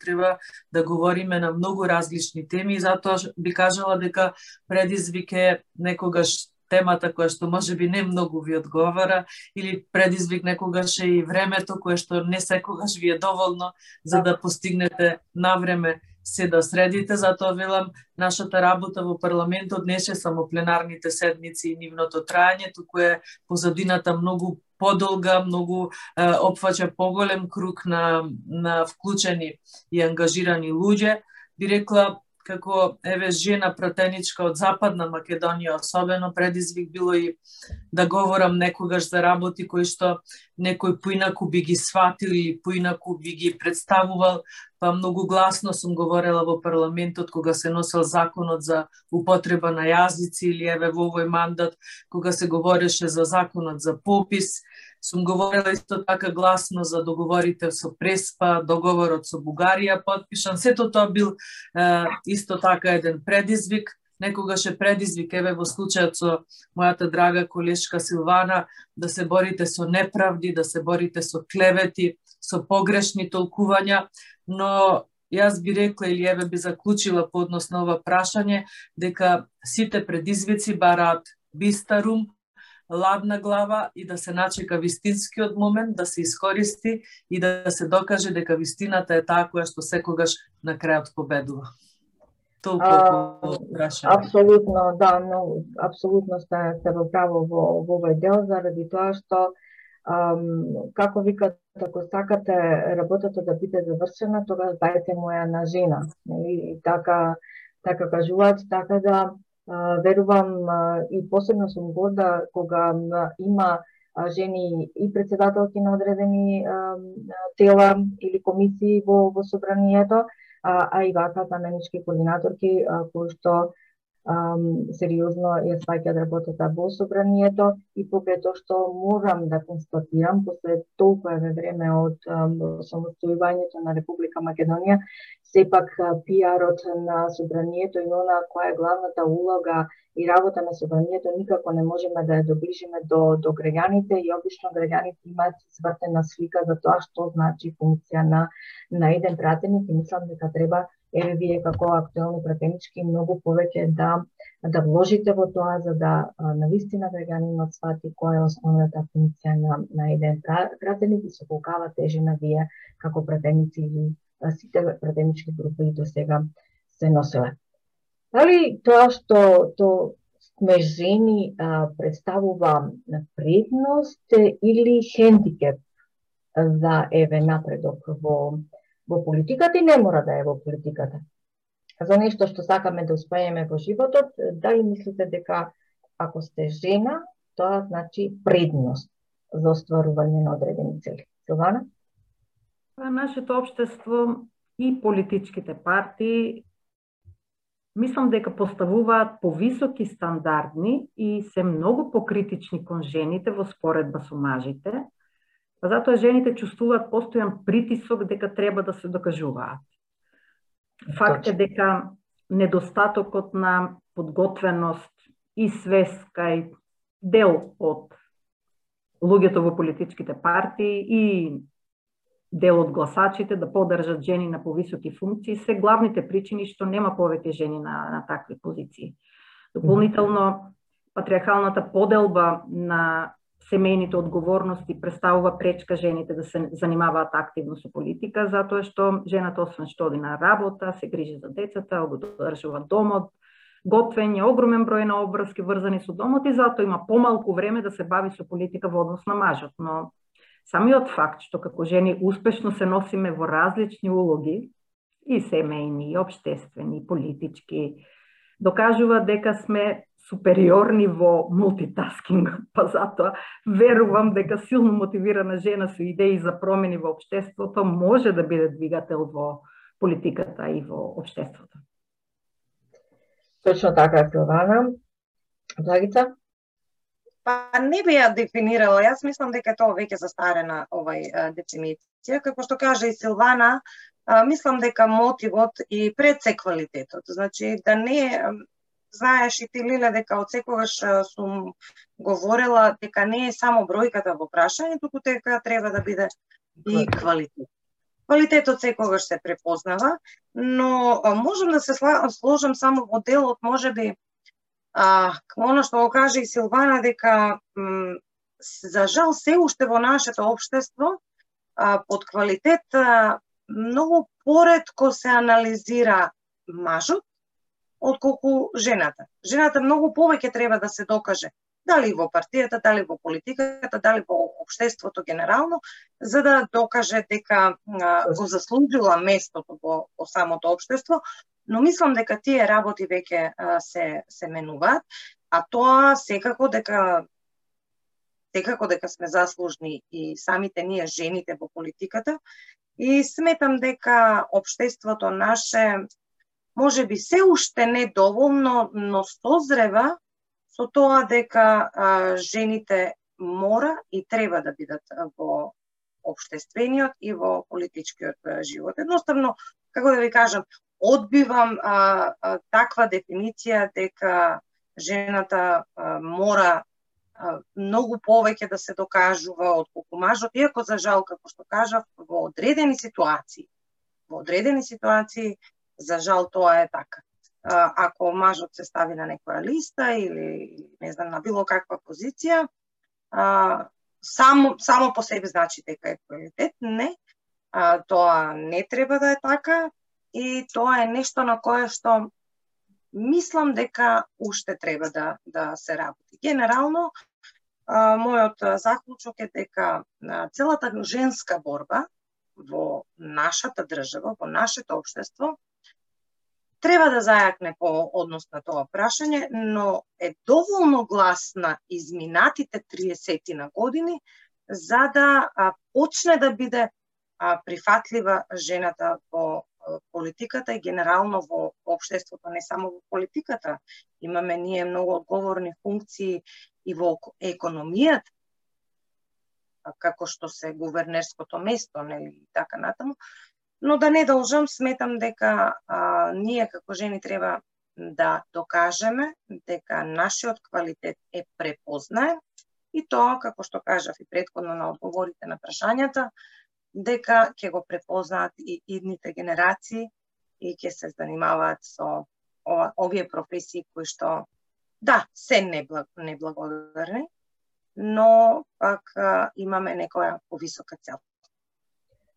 треба да говориме на многу различни теми. И затоа би кажала дека предизвик е некогаш темата која што може би не многу ви одговара или предизвик некогаш е и времето кое што не секогаш ви е доволно за да постигнете на време се да средите, затоа велам нашата работа во парламентот не е само пленарните седници и нивното трајање, туку е позадината многу подолга, многу е, опфаќа поголем круг на, на вклучени и ангажирани луѓе. Би рекла, како еве жена пратеничка од Западна Македонија, особено предизвик било и да говорам некогаш за работи кои што некој поинаку би ги сватил или поинаку би ги представувал, па многу гласно сум говорела во парламентот кога се носел законот за употреба на јазици или еве во овој мандат кога се говореше за законот за попис Сум говорила исто така гласно за договорите со Преспа, договорот со Бугарија подпишан. Сето тоа бил е, исто така еден предизвик. Некогаш е предизвик, еве во случајот со мојата драга колешка Силвана, да се борите со неправди, да се борите со клевети, со погрешни толкувања, но јас би рекла или еве би заклучила по однос на ова прашање дека сите предизвици бараат бистарум, ладна глава и да се начека вистинскиот момент, да се искористи и да се докаже дека вистината е таа која што секогаш на крајот победува. Толку прашање. Апсолутно, да, но апсолутно сте, сте во право во, во овој дел заради тоа што um, како викат ако сакате работата да биде завршена, тогаш дајте моја на жена. Нели? Така, така кажуваат, така да верувам и посебно сум горда кога има жени и председателки на одредени тела или комисии во, во собранието, а, а и вака заменички координаторки кои што сериозно ја сваќат да работата во собранието и покрај тоа што морам да констатирам после толку е време од самостојувањето на Република Македонија, сепак пиарот на собранието и она која е главната улога и работа на собранието никако не можеме да ја доближиме до, до граѓаните и обично граѓаните имаат свртена слика за тоа што значи функција на, на еден пратеник и мислам дека треба еве вие како актуелни пратенички многу повеќе да да вложите во тоа за да на вистина граѓанинот свати која е основната функција на, на еден пратеник и со колкава тежина вие како пратеници или сите пратенички групи до сега се носеле. Дали тоа што то сме жени а, представува предност или хендикеп за еве напредок во во политиката и не мора да е во политиката. За нешто што сакаме да успееме во животот, дали мислите дека ако сте жена, тоа значи предност за остварување на одредени цели? Силвана? Па, нашето општество и политичките партии мислам дека поставуваат повисоки стандардни и се многу покритични кон жените во споредба со мажите, Па затоа жените чувствуваат постојан притисок дека треба да се докажуваат. Факт е дека недостатокот на подготвеност и свест кај дел од луѓето во политичките партии и дел од гласачите да подржат жени на повисоки функции се главните причини што нема повеќе жени на, на такви позиции. Дополнително, патриархалната поделба на семејните одговорности представува пречка жените да се занимаваат активно со политика, затоа што жената освен што оди на работа, се грижи за децата, го држува домот, готвење, огромен број на обврски врзани со домот и затоа има помалку време да се бави со политика во однос на мажот, но самиот факт што како жени успешно се носиме во различни улоги, и семејни, и обштествени, и политички, докажува дека сме супериорни во мултитаскинг, <laughs> па затоа верувам дека силно мотивирана жена со идеи за промени во општеството може да биде двигател во политиката и во општеството. Точно така, Силвана. Благица? Па не би ја дефинирала, јас мислам дека тоа веќе застарена овај дефиниција, како што кажа и Силвана, а, мислам дека мотивот и пред се квалитетот. Значи да не знаеш и ти Лиле дека од секогаш сум говорила дека не е само бројката во прашање, туку дека треба да биде и квалитет. Квалитетот секогаш се препознава, но можам да се сложам само во делот можеби А, оно што го каже и Силвана дека за жал се уште во нашето општество а, под квалитет а, многу поредко се анализира мажот отколку жената. Жената многу повеќе треба да се докаже дали во партијата, дали во политиката, дали во општеството генерално, за да докаже дека а, го заслужила местото во, во самото општество, но мислам дека тие работи веќе се се менуваат, а тоа секако дека секако дека сме заслужни и самите ние жените во политиката и сметам дека обштеството наше може би се уште не доволно, но созрева со тоа дека а, жените мора и треба да бидат во обштествениот и во политичкиот живот. Едноставно, како да ви кажам, одбивам а, а, таква дефиниција дека жената а, мора многу повеќе да се докажува од колку мажот, иако за жал, како што кажав, во одредени ситуации, во одредени ситуации, за жал тоа е така. Ако мажот се стави на некоја листа или не знам на било каква позиција, само само по себе значи дека е квалитет, не. А, тоа не треба да е така и тоа е нешто на кое што мислам дека уште треба да, да се работи. Генерално, мојот заклучок е дека целата женска борба во нашата држава, во нашето општество, треба да зајакне по однос на тоа прашање, но е доволно гласна изминатите 30 на години за да почне да биде прифатлива жената во политиката и генерално во општеството, не само во политиката. Имаме ние многу одговорни функции и во економијата, како што се гувернерското место, нели, и така натаму. Но да не должам, сметам дека а, ние како жени треба да докажеме дека нашиот квалитет е препознаен и тоа, како што кажав и предходно на одговорите на прашањата, дека ќе го препознаат и идните генерации и ќе се занимаваат со ова, овие професии кои што да, се неблагодарни, но пак а, имаме некоја повисока цел.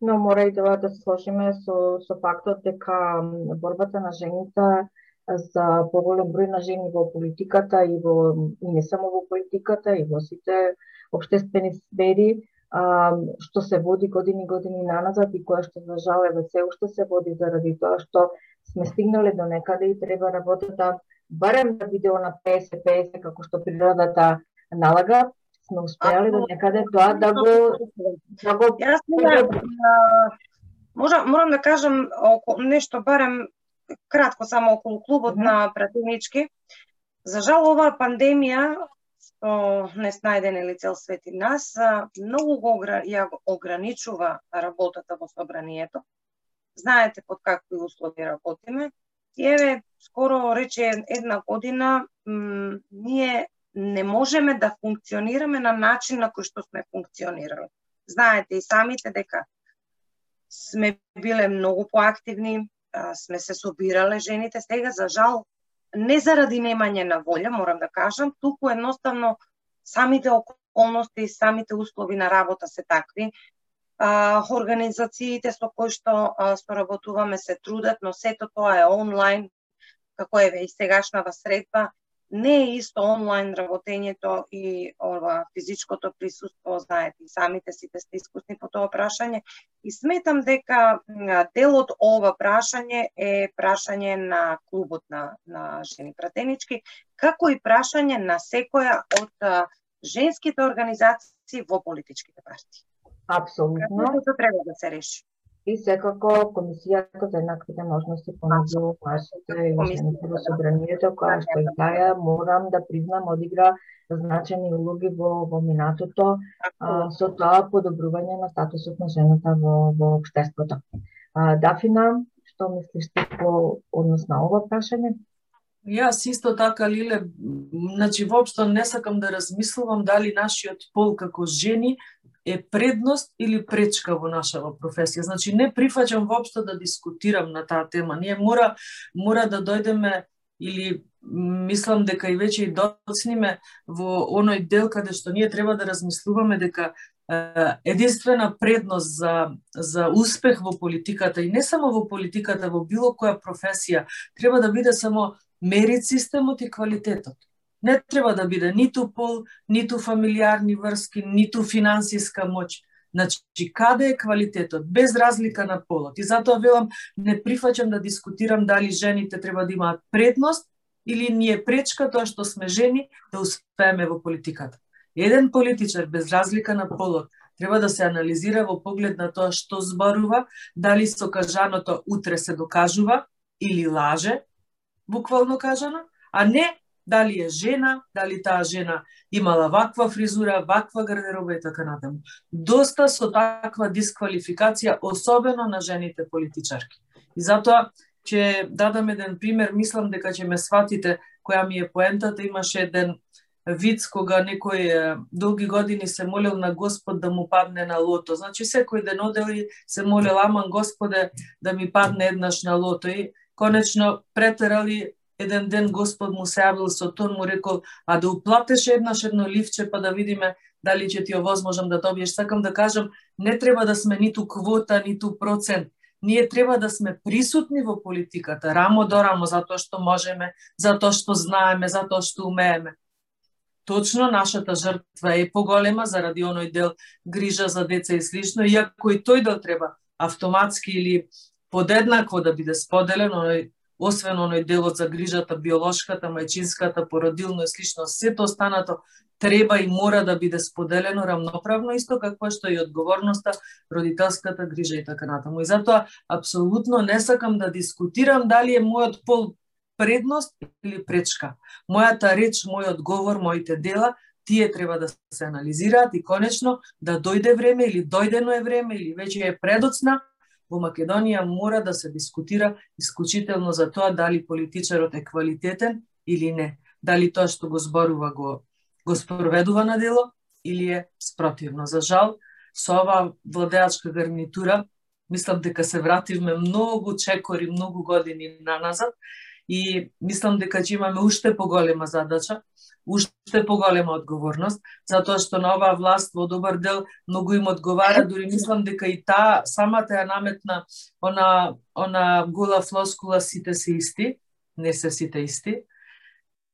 Но мора и да, да се сложиме со, со фактот дека борбата на жените за поголем број на жени во политиката и во и не само во политиката и во сите обштествени сфери што се води години години наназад и која што за жал еве се уште се води заради тоа што сме стигнале до некаде и треба работата барем да биде на 50-50 како што природата налага, сме успеали до некаде тоа да го да го Јас може морам да кажам око, нешто барем кратко само околу клубот mm -hmm. на пратенички. За жал оваа пандемија што не снајден или цел свет и нас, многу го ја ограничува работата во собранието. Знаете под какви услови работиме. И еве, скоро рече една година, ние не можеме да функционираме на начин на кој што сме функционирали. Знаете и самите дека сме биле многу поактивни, сме се собирале жените, сега за жал не заради немање на волја, морам да кажам, туку едноставно самите околности и самите услови на работа се такви. А, организациите со кои што а, соработуваме се трудат, но сето тоа е онлайн, како е и сегашната средба, не е исто онлайн работењето и ова физичкото присуство, знаете, и самите сите сте искусни по тоа прашање. И сметам дека дел од ова прашање е прашање на клубот на, на жени пратенички, како и прашање на секоја од женските организации во политичките партии. Апсолутно. Како тоа треба да се реши? И секако Комисијата за еднаквите можности помеѓу мажите и жените во собранието, која што и таја, морам да признам, одигра значени улоги во, во минатото, а, со тоа подобрување на статусот на жената во, во обштеството. А, Дафина, што мислиш ти по однос на ова прашање? Јас исто така, Лиле, значи, воопшто не сакам да размислувам дали нашиот пол како жени е предност или пречка во нашава професија. Значи не прифаќам воопшто да дискутирам на таа тема. Ние мора мора да дојдеме или мислам дека и веќе и доцниме во оној дел каде што ние треба да размислуваме дека единствена предност за за успех во политиката и не само во политиката, во било која професија, треба да биде само мерит системот и квалитетот. Не треба да биде ниту пол, ниту фамилиарни врски, ниту финансиска моќ. Значи, каде е квалитетот, без разлика на полот. И затоа велам, не прифаќам да дискутирам дали жените треба да имаат предност или ни е пречка тоа што сме жени да успееме во политиката. Еден политичар, без разлика на полот, треба да се анализира во поглед на тоа што зборува, дали со кажаното утре се докажува или лаже, буквално кажано, а не дали е жена, дали таа жена имала ваква фризура, ваква гардероба и така натаму. Доста со таква дисквалификација, особено на жените политичарки. И затоа ќе дадам еден пример, мислам дека ќе ме сватите која ми е поентата, имаше еден виц кога некој долги години се молел на Господ да му падне на лото. Значи секој ден одели се молел аман Господе да ми падне еднаш на лото и конечно претерали еден ден Господ му се јавил со тон, му рекол, а да уплатеш еднаш едно ливче, па да видиме дали ќе ти овозможам да добиеш. Сакам да кажам, не треба да сме ниту квота, ниту процент. Ние треба да сме присутни во политиката, рамо до рамо, затоа што можеме, затоа што знаеме, затоа што умееме. Точно нашата жртва е поголема заради оној дел грижа за деца и слично, иако и тој дел треба автоматски или подеднакво да биде споделен, оној освен оној делот за грижата биолошката, мајчинската, породилно и слично, сето останато треба и мора да биде споделено рамноправно, исто како што и одговорноста, родителската грижа и така натаму. И затоа, апсолутно не сакам да дискутирам дали е мојот пол предност или пречка. Мојата реч, мојот говор, моите дела, тие треба да се анализираат и конечно да дојде време или дојдено е време или веќе е предоцна во Македонија мора да се дискутира исклучително за тоа дали политичарот е квалитетен или не. Дали тоа што го зборува го, го спроведува на дело или е спротивно. За жал, со оваа владеачка гарнитура, мислам дека се вративме многу чекори, многу години на назад и мислам дека ќе имаме уште поголема задача уште поголема одговорност, затоа што на оваа власт во добар дел многу им одговара, дури мислам дека и таа самата ја наметна она она гола флоскула сите се исти, не се сите исти.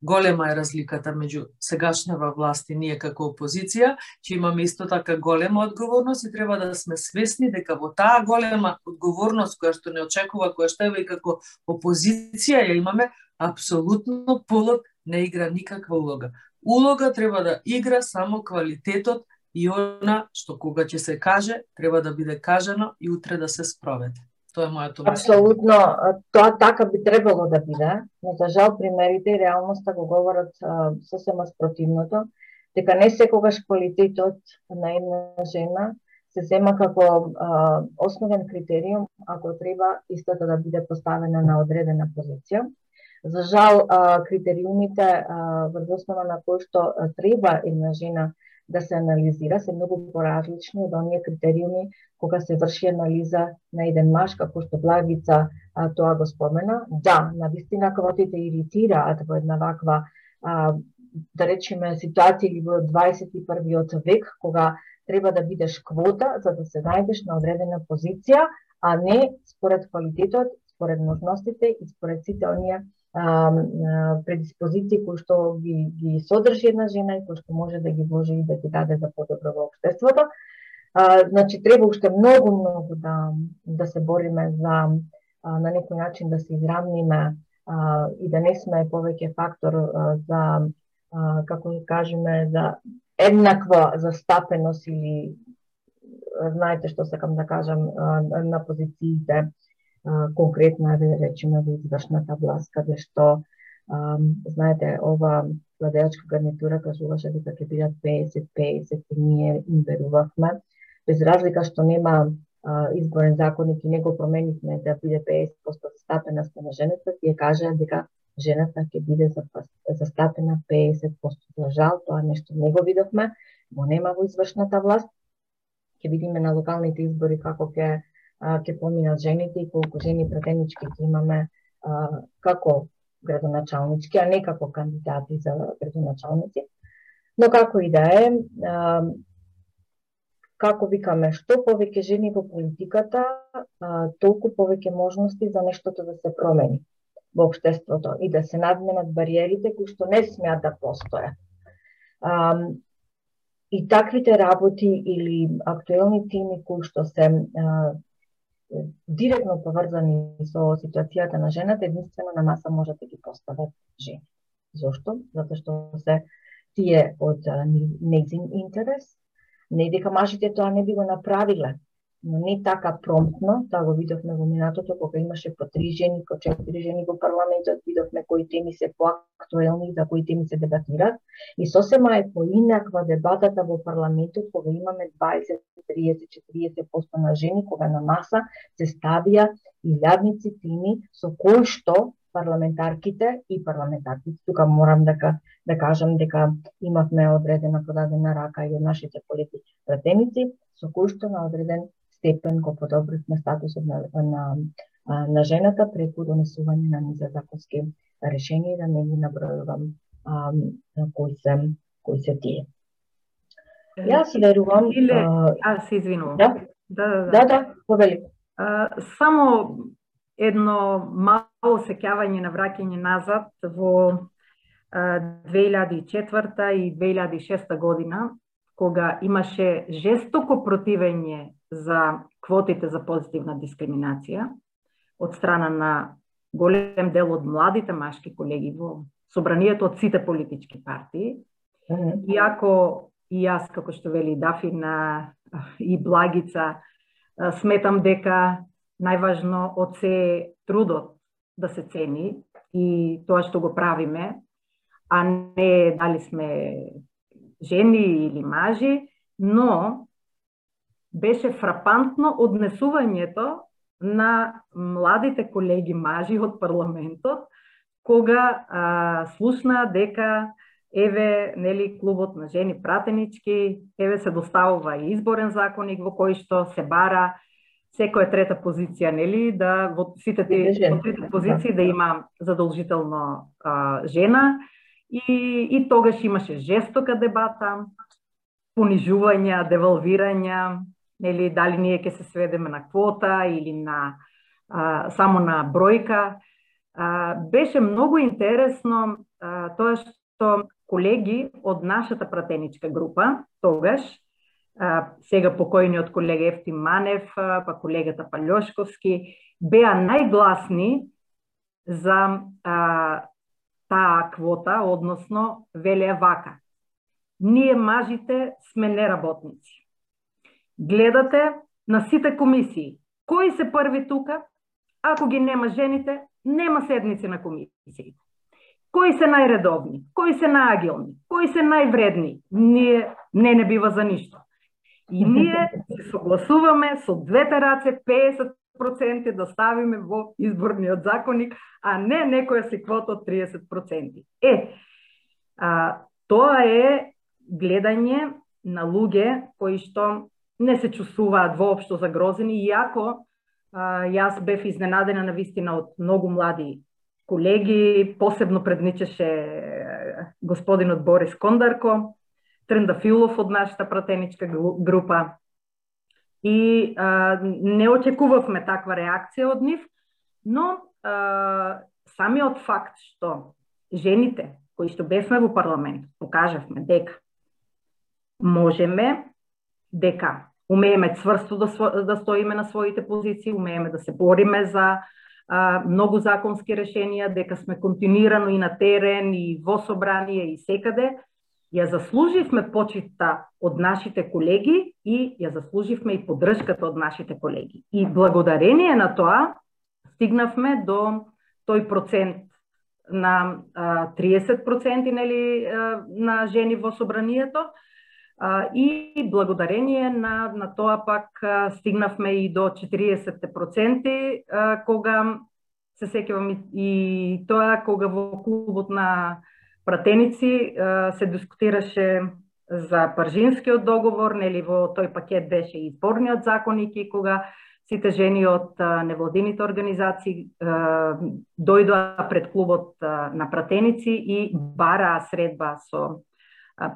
Голема е разликата меѓу сегашнава власт и ние како опозиција, че имаме исто така голема одговорност и треба да сме свесни дека во таа голема одговорност која што не очекува, која што е и како опозиција ја имаме, апсолутно полот не игра никаква улога. Улога треба да игра само квалитетот и она што кога ќе се каже, треба да биде кажано и утре да се спроведе. Тоа е мојато Апсолутно, тоа така би требало да биде, но за жал примерите и реалноста го говорат сосема спротивното, дека не секогаш квалитетот на една жена се зема како а, основен критериум ако треба истата да биде поставена на одредена позиција. За жал, критериумите врз основа на кои што треба една жена да се анализира се многу поразлични од оние критериуми кога се врши анализа на еден маж, како што Благица а, тоа го спомена. Да, на вистина квотите иритираат во една ваква а, да речеме ситуација или во 21 век кога треба да бидеш квота за да се најдеш на одредена позиција, а не според квалитетот, според можностите и според сите оние предиспозиции кои што ги, ги содржи една жена и кои што може да ги вложи и да ги даде за подобро во обштеството. А, значи, треба уште многу, многу да, да се бориме за а, на некој начин да се изравниме а, и да не сме повеќе фактор а, за, а, како да кажеме, за еднаква застапеност или знаете што сакам да кажам на позициите конкретна да речеме во извршната власт каде што знаете ова владеачка гарнитура кажуваше дека ќе бидат 50-50 и ние им верувавме без разлика што нема изборен законник и не го променивме да биде 50% застапеност на жената, тие кажаа дека жената ќе биде застапена 50%. За жал, тоа нешто не го видовме, го нема во извршната власт. Ќе видиме на локалните избори како ќе ќе поминат жените и колку жени пратенички ќе имаме а, како градоначалнички, а не како кандидати за градоначалници. Но како и да е, како викаме, што повеќе жени во политиката, а, толку повеќе можности за нештото да се промени во обштеството и да се надменат бариерите кои што не смеат да постојат. А, и таквите работи или актуелни теми кои што се а, директно поврзани со ситуацијата на жената, единствено на маса можат да ги постават жени. Зошто? Затоа што се тие од нејзин интерес, Не дека мажите тоа не би го направиле, но не така промптно, тоа да го видовме во минатото кога имаше по три жени, по четири жени во парламентот, видовме кои теми се поактуелни, за кои теми се дебатират. И сосема е поинаква дебатата во парламентот кога имаме 20, 30, 40% на жени, кога на маса се ставија илјадници теми со кои што парламентарките и парламентарките. Тука морам да, да кажам дека имавме одредена подадена рака и од нашите политички пратеници, со кои што на одреден степен го подобривме статусот на, на, на жената преку донесување на низа законски решенија да не ги набројувам а, кои се кои се тие. Јас верувам... Или... А, се извинувам. Да? Да, да, да. Да, да, повели. само едно мало сеќавање на враќање назад во 2004 и 2006 година, кога имаше жестоко противење за квотите за позитивна дискриминација од страна на голем дел од младите машки колеги во собранието од сите политички партии. Иако и јас, како што вели Дафина и Благица, сметам дека најважно од се трудот да се цени и тоа што го правиме, а не дали сме жени или мажи, но беше фрапантно однесувањето на младите колеги мажи од парламентот, кога а, слушна дека еве нели клубот на жени пратенички, еве се доставува и изборен законник во кој што се бара секоја трета позиција, нели, да во сите тие трите позиции да има задолжително а, жена и и тогаш имаше жестока дебата, понижувања, девалвирања, нели дали ние ќе се сведеме на квота или на а, само на бројка. А, беше многу интересно а, тоа што колеги од нашата пратеничка група тогаш сега покојниот колега Ефтим Манев, па колегата Палјошковски, беа најгласни за а, таа квота, односно веле вака. Ние мажите сме неработници. Гледате на сите комисии. Кои се први тука? Ако ги нема жените, нема седници на комисиите. Кои се најредовни? Кои се најагилни? Кои се највредни? Ние не не бива за ништо. И ние се согласуваме со двете раце 50% проценти да ставиме во изборниот законник, а не некоја си квота од 30%. Е, а, тоа е гледање на луѓе кои што не се чувствуваат воопшто загрозени, иако а, јас бев изненадена на вистина од многу млади колеги, посебно предничеше господинот Борис Кондарко, Трендафилов од нашата пратеничка група. И а, не очекувавме таква реакција од нив, но а, самиот факт што жените кои што бевме во парламент покажавме дека можеме, дека умееме цврсто да, да стоиме на своите позиции, умееме да се бориме за а, многу законски решенија, дека сме континуирано и на терен, и во собрание, и секаде, ја заслуживме почитта од нашите колеги и ја заслуживме и поддршката од нашите колеги. И благодарение на тоа стигнавме до тој процент на 30% нели на жени во собранието и благодарение на на тоа пак стигнавме и до 40% кога се сеќавам и, и тоа кога во клубот на пратеници се дискутираше за Паржинскиот договор, нели во тој пакет беше и изборниот законник и кога сите жени од невладините организации дојдоа пред клубот на пратеници и бараа средба со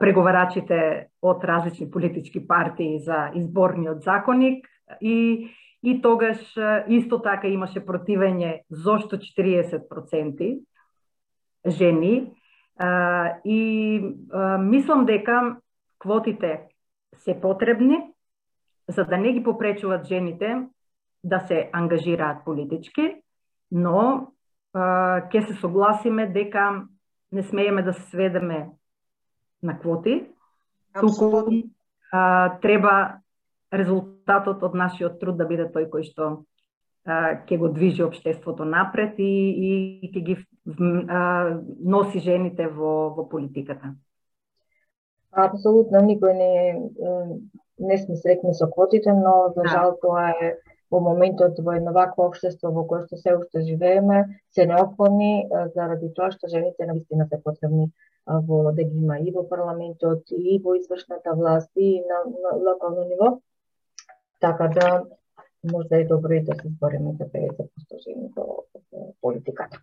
преговарачите од различни политички партии за изборниот законник. И и тогаш исто така имаше противење зошто 40% жени и мислам дека квотите се потребни за да не ги попречуват жените да се ангажираат политички, но ќе се согласиме дека не смееме да се сведеме на квоти, туку треба резултатот од нашиот труд да биде тој кој што ќе го движи обштеството напред и, и ќе ги а, носи жените во, во политиката. Апсолутно никој не не сме срекни со квотите, но за да. жал тоа е во моментот во едно вакво општество во кое што се уште живееме, се неопходни заради тоа што жените наистина се потребни во да ги има и во парламентот, и во извршната власт, и на, на локално ниво. Така да можда е добро и да се збориме за 50% жени во, политиката.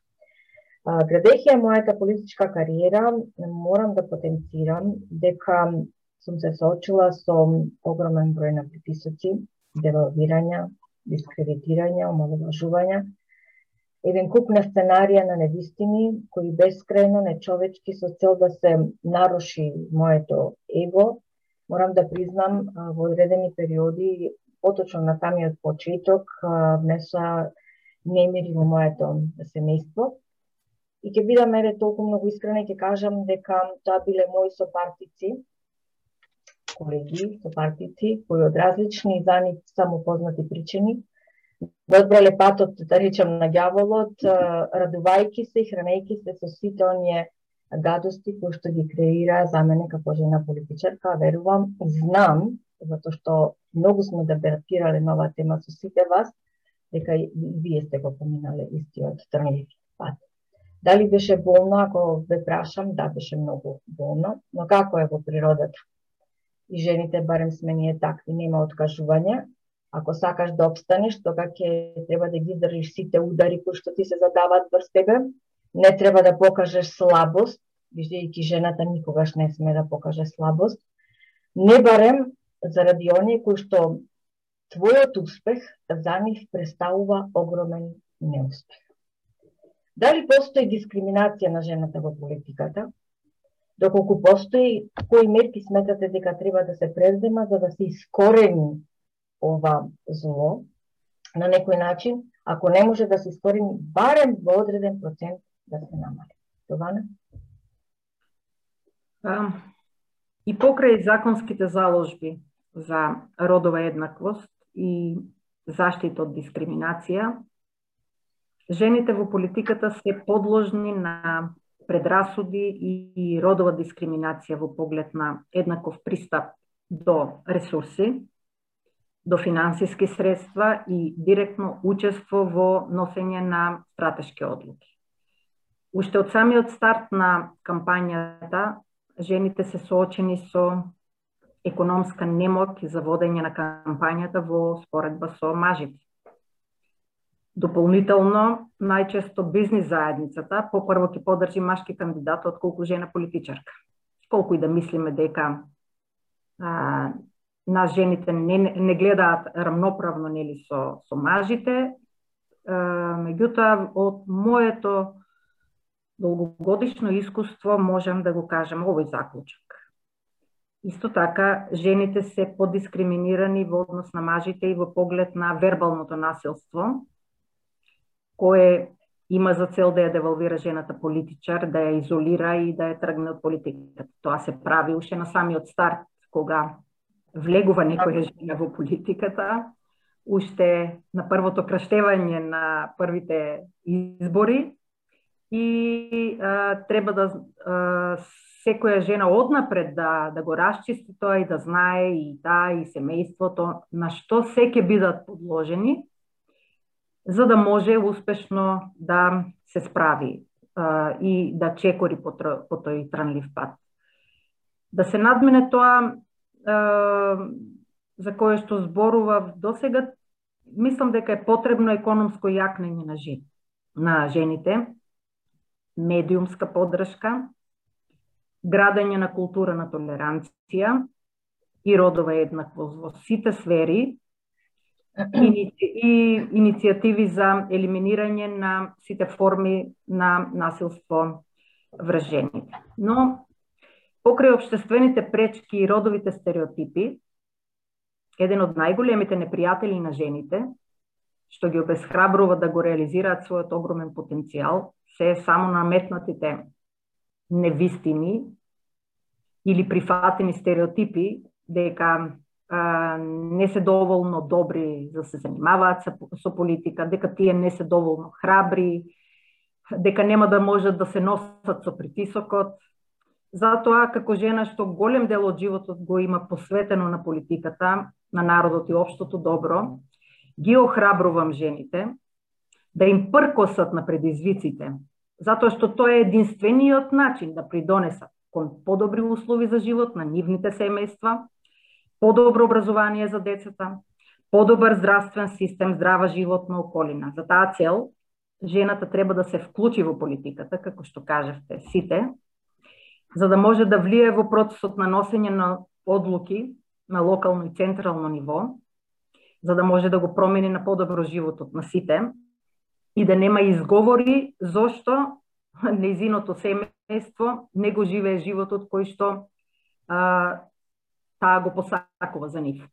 Градејќи ја мојата политичка кариера, морам да потенцирам дека сум се соочила со огромен број на притисоци, девалвирања, дискредитирања, омалуважувања, еден куп на сценарија на невистини, кои бескрајно нечовечки со цел да се наруши моето его, морам да признам во одредени периоди, поточно на самиот почеток, внеса немири во моето семејство. И ќе бидам еве толку многу искрена и ќе кажам дека тоа биле мои сопартици, колеги, сопартици, кои од различни за нив само познати причини, го одбрале патот, да речем, на ѓаволот, радувајки се и хранејки се со сите оние гадости кои што ги креира за мене како жена политичарка, верувам, знам, затоа што многу сме дебатирале на оваа тема со сите вас, дека и вие сте го поминале истиот трнлив пат. Дали беше болно, ако ве прашам, да, беше многу болно, но како е во природата? и жените барем сме ние такви, нема откажување. Ако сакаш да обстанеш, тога ќе треба да ги држиш сите удари кои што ти се задаваат врз тебе. Не треба да покажеш слабост, виждејќи жената никогаш не сме да покаже слабост. Не барем заради оние кои што твојот успех за нив представува огромен неуспех. Дали постои дискриминација на жената во политиката? доколку постои, кои мерки сметате дека треба да се презема за да се искорени ова зло на некој начин, ако не може да се искорени барем во одреден процент да се намали. Това и покрај законските заложби за родова еднаквост и заштита од дискриминација, жените во политиката се подложни на предрасуди и родова дискриминација во поглед на еднаков пристап до ресурси, до финансиски средства и директно учество во носење на стратешки одлуки. Уште од самиот старт на кампањата, жените се соочени со економска немок за водење на кампањата во споредба со мажите. Дополнително, најчесто бизнис заедницата попрво ќе подржи машки кандидат од колку жена политичарка. Колку и да мислиме дека а, нас жените не, не гледаат рамноправно нели со со мажите, а, меѓутоа од моето долгогодишно искуство можам да го кажам овој заклучок. Исто така, жените се подискриминирани во однос на мажите и во поглед на вербалното насилство, кое има за цел да ја девалвира жената политичар, да ја изолира и да ја тргне од политиката. Тоа се прави уште на самиот старт, кога влегува некоја жена во политиката, уште на првото краштевање на првите избори и а, треба да а, секоја жена однапред да, да го расчисти тоа и да знае и таа и семејството на што се ќе бидат подложени, за да може успешно да се справи а, и да чекори по, по тој транлив пат. Да се надмене тоа а, за кое што зборував до сега, мислам дека е потребно економско јакнење на, жен, на жените, медиумска поддршка, градење на култура на толеранција и родова еднаквост во сите сфери <clears throat> и, и иницијативи за елиминирање на сите форми на насилство врз жените. Но покрај обштествените пречки и родовите стереотипи, еден од најголемите непријатели на жените, што ги обесхрабрува да го реализираат својот огромен потенцијал, се е само наметнатите невистини или прифатени стереотипи дека а, не се доволно добри за да се занимаваат со, со политика, дека тие не се доволно храбри, дека нема да можат да се носат со притисокот. Затоа, како жена што голем дел од животот го има посветено на политиката, на народот и општото добро, ги охрабрувам жените да им пркосат на предизвиците, затоа што тоа е единствениот начин да придонесат кон подобри услови за живот на нивните семејства, подобро образование за децата, подобар здравствен систем, здрава животна околина. За таа цел, жената треба да се вклучи во политиката, како што кажевте сите, за да може да влие во процесот на носење на одлуки на локално и централно ниво, за да може да го промени на подобро животот на сите, и да нема изговори зошто <laughs> незиното семејство не го живее животот кој што а, таа го посакува за нив.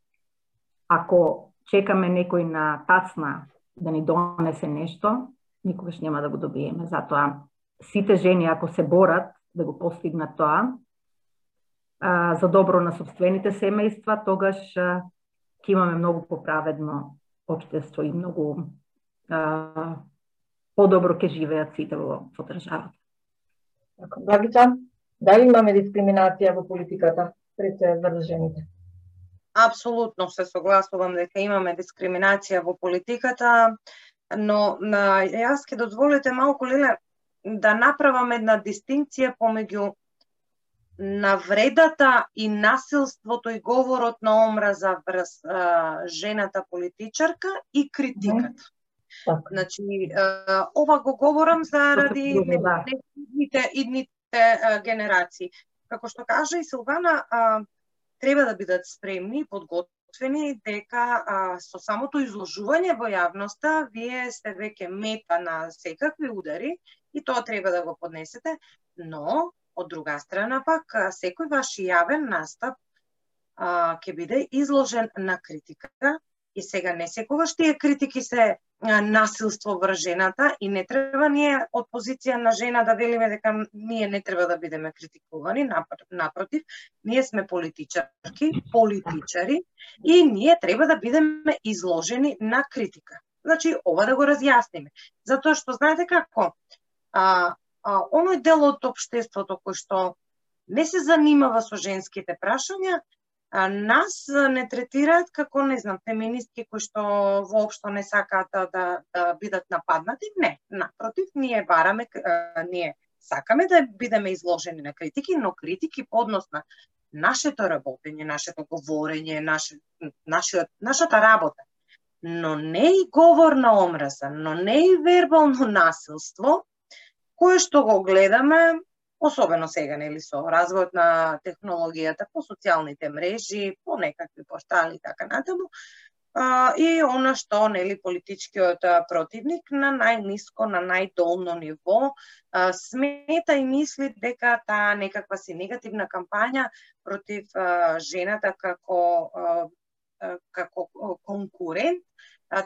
Ако чекаме некој на тацна да ни донесе нешто, никогаш нема да го добиеме. Затоа сите жени ако се борат да го постигнат тоа, а, за добро на собствените семејства, тогаш ќе имаме многу поправедно општество и многу а, подобро ќе живеат сите во, во државата. Благица, дали имаме дискриминација во политиката пред врз жените? Апсолутно се согласувам дека имаме дискриминација во политиката, но на, јас ќе дозволите малку леле да направам една дистинција помеѓу навредата и насилството и говорот на омраза врз жената политичарка и критиката. Така. Значи, ова го говорам заради да. идните, идните генерации. Како што кажа и Силвана, треба да бидат спремни и подготвени дека а, со самото изложување во јавноста вие сте веќе мета на секакви удари и тоа треба да го поднесете, но од друга страна пак секој ваш јавен настап а, ќе биде изложен на критика и сега не секогаш тие критики се насилство врз жената и не треба ние од позиција на жена да велиме дека ние не треба да бидеме критикувани, напротив, ние сме политичарки, политичари и ние треба да бидеме изложени на критика. Значи, ова да го разјасниме. Затоа што знаете како? А, а, оној дел од обштеството кој што не се занимава со женските прашања, нас не третираат како, не знам, феминистки кои што воопшто не сакаат да, да, да бидат нападнати. Не, напротив, ние бараме, ние сакаме да бидеме изложени на критики, но критики по однос на нашето работење, нашето говорење, наше, нашиот, нашата работа. Но не и говор на омраза, но не и вербално насилство, кое што го гледаме особено сега нели со развојот на технологијата по социјалните мрежи, по некакви портали и така натаму, а, и она што нели политичкиот противник на најниско, на најдолно ниво а, смета и мисли дека таа некаква си негативна кампања против а, жената како а, како конкурент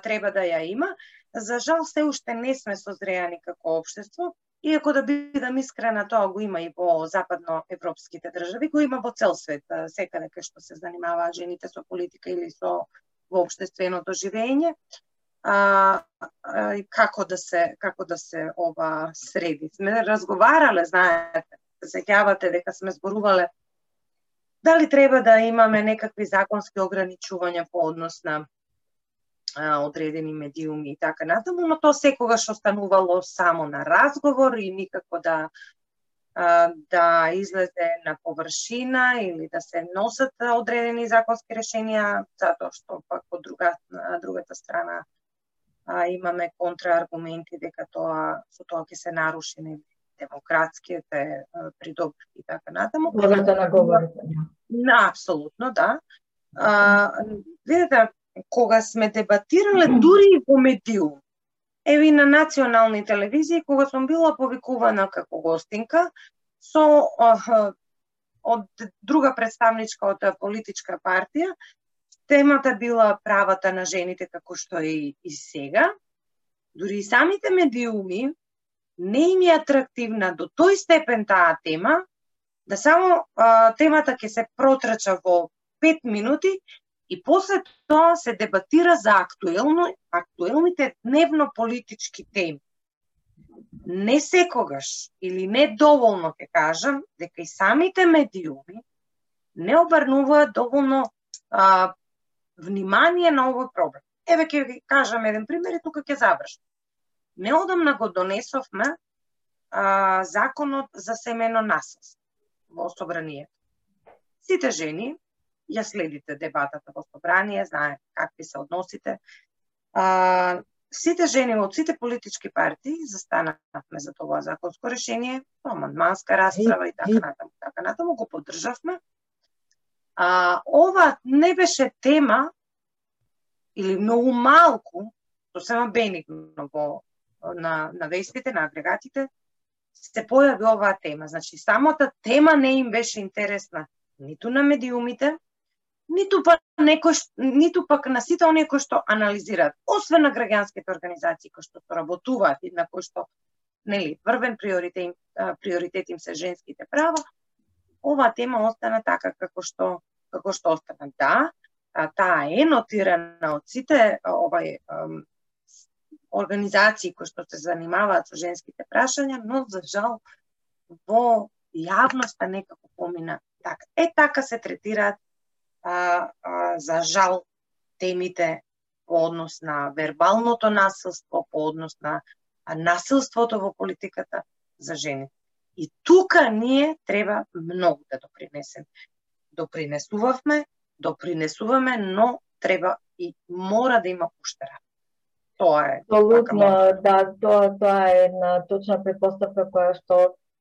треба да ја има. За жал, се уште не сме созреани како општество, иако да бидам искрена, тоа го има и во западноевропските држави, го има во цел свет, секаде кај што се занимава, жените со политика или со воопштественото живење. А, а, како да се како да се ова среди. Сме разговарале, знаете, сеќавате дека сме зборувале дали треба да имаме некакви законски ограничувања по однос на одредени медиуми и така натаму, но тоа секогаш останувало само на разговор и никако да да излезе на површина или да се носат одредени законски решенија, затоа што пак од друга, другата страна а, имаме контрааргументи дека тоа со тоа ќе се наруши не демократските придобивки и така натаму. Слободата на говорите. На, апсолутно, да. А, видите, кога сме дебатирале дури и по медиум, еви на национални телевизии, кога сум била повикувана како гостинка, со од друга представничка од политичка партија, темата била правата на жените како што и, и сега. Дури и самите медиуми не им е атрактивна до тој степен таа тема, да само а, темата ќе се протрача во 5 минути и после тоа се дебатира за актуелно, актуелните дневно политички теми. Не секогаш или не доволно ќе кажам дека и самите медиуми не обрнуваат доволно а, внимание на овој проблем. Еве ќе ви кажам еден пример и тука ќе завршам. Неодамна го донесовме а, законот за семено насилство во собранието. Сите жени, ја следите дебатата во собрание, знае какви се односите. А, сите жени од сите политички партии застанавме за тоа законско решение, амандманска расправа и така натаму, така натаму го поддржавме. А, ова не беше тема или многу малку, сосема бенигно во на, на вестите, на агрегатите, се појави оваа тема. Значи, самата тема не им беше интересна ниту на медиумите, ниту па некој, ниту пак на сите оние кои што анализираат, освен на граѓанските организации кои што работуваат и на кои што нели првен приоритет приоритет им се женските права, оваа тема остана така како што како што остана. Да, таа е нотирана од сите овај организации кои што се занимаваат со женските прашања, но за жал во јавноста некако помина така. Е така се третираат а, а, за жал темите по однос на вербалното насилство, по однос на насилството во политиката за жени. И тука ние треба многу да допринесеме. Допринесувавме, допринесуваме, но треба и мора да има уште тоа е. Апсолутно, да, тоа тоа е една точна предпоставка која што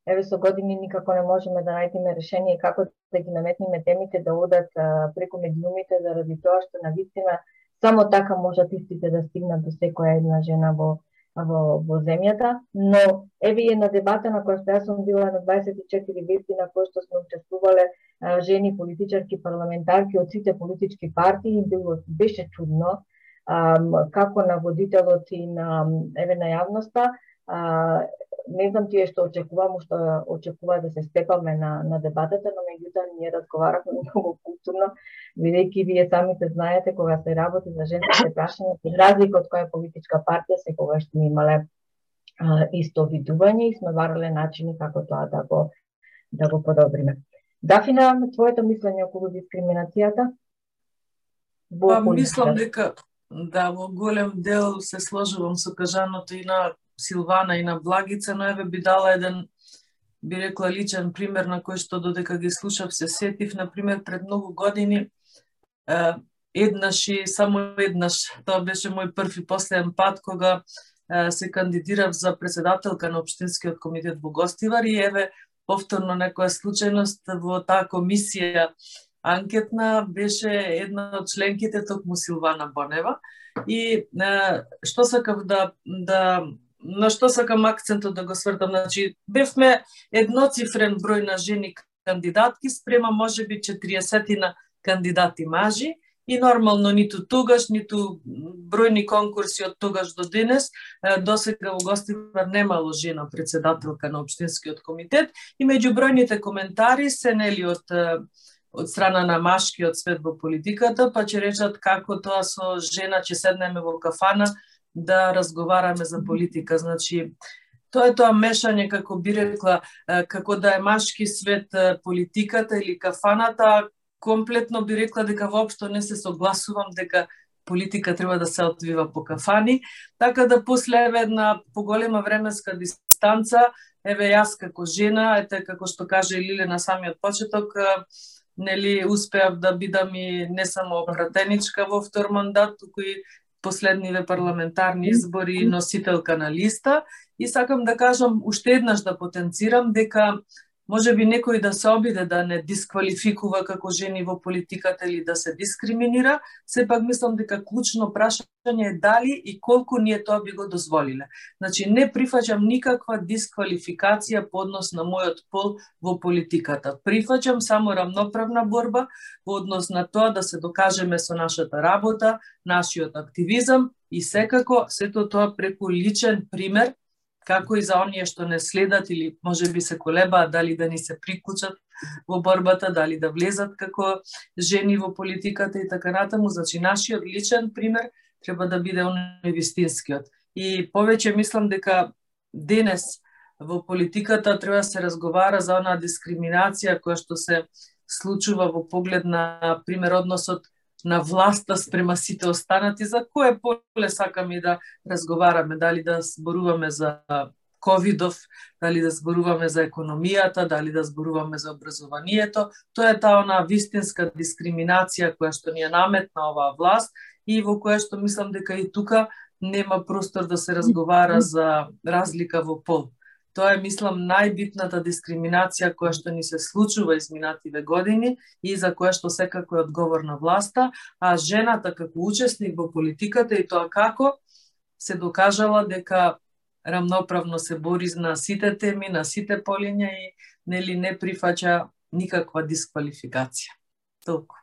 еве со години никако не можеме да најдеме решение како да ги наметнеме темите да одат преку медиумите заради тоа што на вистина само така можат истите да стигнат до секоја една жена во во, во земјата, но еве една дебата на која што јас сум била на 24 вести на која што сме учествувале жени политичарки парламентарки од сите политички партии било беше чудно како на водителот и на еве на јавноста, а, не знам тие што очекувам, што очекува да се степаме на, на дебатата, но меѓутоа ние разговаравме многу културно, бидејќи вие самите знаете кога се работи за женските прашања, за разлика од која политичка партија, секогаш сме имале а, исто видување и сме барале начини како тоа да го да го подобриме. Дафина, твоето мислење околу дискриминацијата? Па, мислам дека Да, во голем дел се сложувам со кажаното и на Силвана и на Благица, но еве би дала еден би рекла личен пример на кој што додека ги слушав се сетив, на пример пред многу години еднаш и само еднаш, тоа беше мој први последен пат кога се кандидирав за председателка на Обштинскиот комитет во Гостивар и еве повторно некоја случајност во таа комисија анкетна беше една од членките токму Силвана Бонева. И што сакав да да на што сакам акцентот да го свртам, значи бевме едноцифрен број на жени кандидатки спрема можеби 40 на кандидати мажи и нормално ниту тогаш, ниту бројни конкурси од тогаш до денес, до сега во Гостивар немало жена председателка на Обштинскиот комитет и меѓу бројните коментари се нели од од страна на машкиот свет во политиката, па ќе речат како тоа со жена ќе седнеме во кафана да разговараме за политика. Значи, тоа е тоа мешање, како би рекла, како да е машки свет политиката или кафаната, комплетно би рекла дека воопшто не се согласувам дека политика треба да се отвива по кафани, така да после еве една поголема временска дистанца, еве јас како жена, ете како што каже Лиле на самиот почеток, нели успеав да бидам и не само пратеничка во втор мандат, туку и последниве парламентарни избори носителка на листа. И сакам да кажам уште еднаш да потенцирам дека може би некој да се обиде да не дисквалификува како жени во политиката или да се дискриминира, сепак мислам дека клучно прашање е дали и колку ние тоа би го дозволиле. Значи, не прифаќам никаква дисквалификација по однос на мојот пол во политиката. Прифаќам само рамноправна борба во однос на тоа да се докажеме со нашата работа, нашиот активизам и секако сето тоа преку личен пример како и за оние што не следат или може би се колебаат дали да ни се прикучат во борбата, дали да влезат како жени во политиката и така натаму. Значи, нашиот личен пример треба да биде оној вистинскиот. И повеќе мислам дека денес во политиката треба да се разговара за онаа дискриминација која што се случува во поглед на пример односот на власта спрема сите останати, за кое поле сакаме да разговараме, дали да зборуваме за ковидов, дали да зборуваме за економијата, дали да зборуваме за образованието, тоа е таа она вистинска дискриминација која што ни е наметна оваа власт и во која што мислам дека и тука нема простор да се разговара за разлика во пол. Тоа е, мислам, најбитната дискриминација која што ни се случува изминативе години и за која што секако е одговорна власта, а жената како учесник во политиката и тоа како се докажала дека рамноправно се бори на сите теми, на сите полиња и нели не прифаќа никаква дисквалификација. Толку.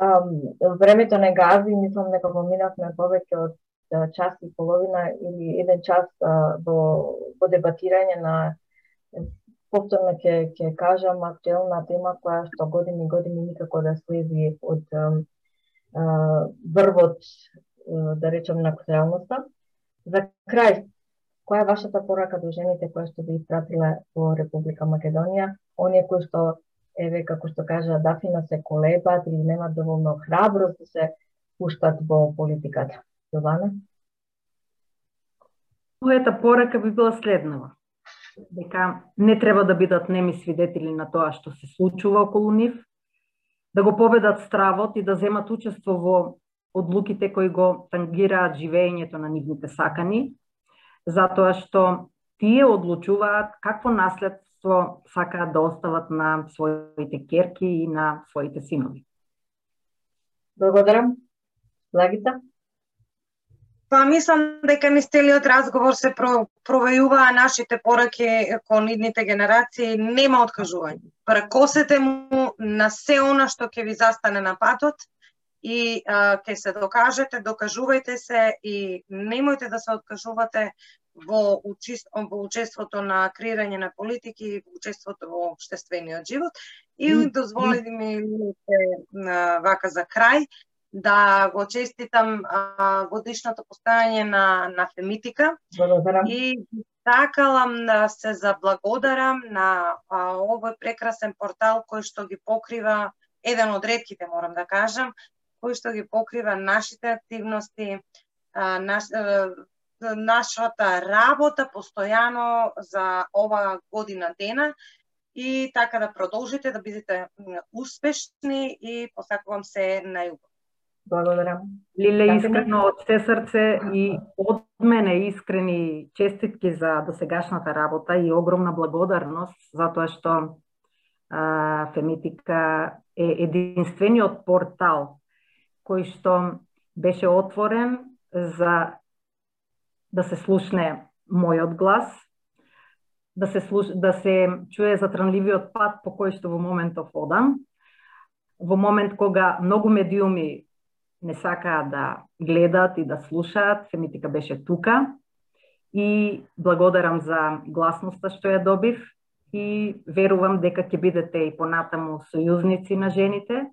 Um, времето не гази, мислам дека поминавме повеќе од час и половина или еден час во, во дебатирање на повторно ќе ќе кажам актуелна тема која што години и години никако да слези од врвот да речем на актуелноста. За крај, која е вашата порака до жените кои што би испратиле во Република Македонија, оние кои што еве како што кажа Дафина се колебат или немаат доволно храброст да се пуштат во политиката? Јована? Мојата порака би била следнава. Дека не треба да бидат неми свидетели на тоа што се случува околу нив, да го победат стравот и да земат учество во одлуките кои го тангираат живеењето на нивните сакани, затоа што тие одлучуваат какво наследство сакаат да остават на своите керки и на своите синови. Благодарам. Лагита? Па мислам дека низ целиот разговор се провејуваа нашите пораки кон идните генерации, нема откажување. Прекосете му на се она што ќе ви застане на патот и ќе се докажете, докажувајте се и немојте да се откажувате во, учист, во учеството на креирање на политики и во учеството во обштествениот живот. И дозволите ми вака за крај да го честитам а, годишното постојање на, на Фемитика. Благодарам. И сакалам да се заблагодарам на а, овој прекрасен портал кој што ги покрива, еден од редките морам да кажам, кој што ги покрива нашите активности, а, наш, а, нашата работа постојано за ова година дена и така да продолжите да бидете успешни и посакувам се најубаво. Благодарам. Лиле, искрено од се срце и од мене искрени честитки за досегашната работа и огромна благодарност затоа што а, Фемитика е единствениот портал кој што беше отворен за да се слушне мојот глас, да се, слуш... да се чуе затранливиот пат по кој што во моментов одам, во момент кога многу медиуми не сакаат да гледаат и да слушаат, Фемитика беше тука и благодарам за гласноста што ја добив и верувам дека ќе бидете и понатаму сојузници на жените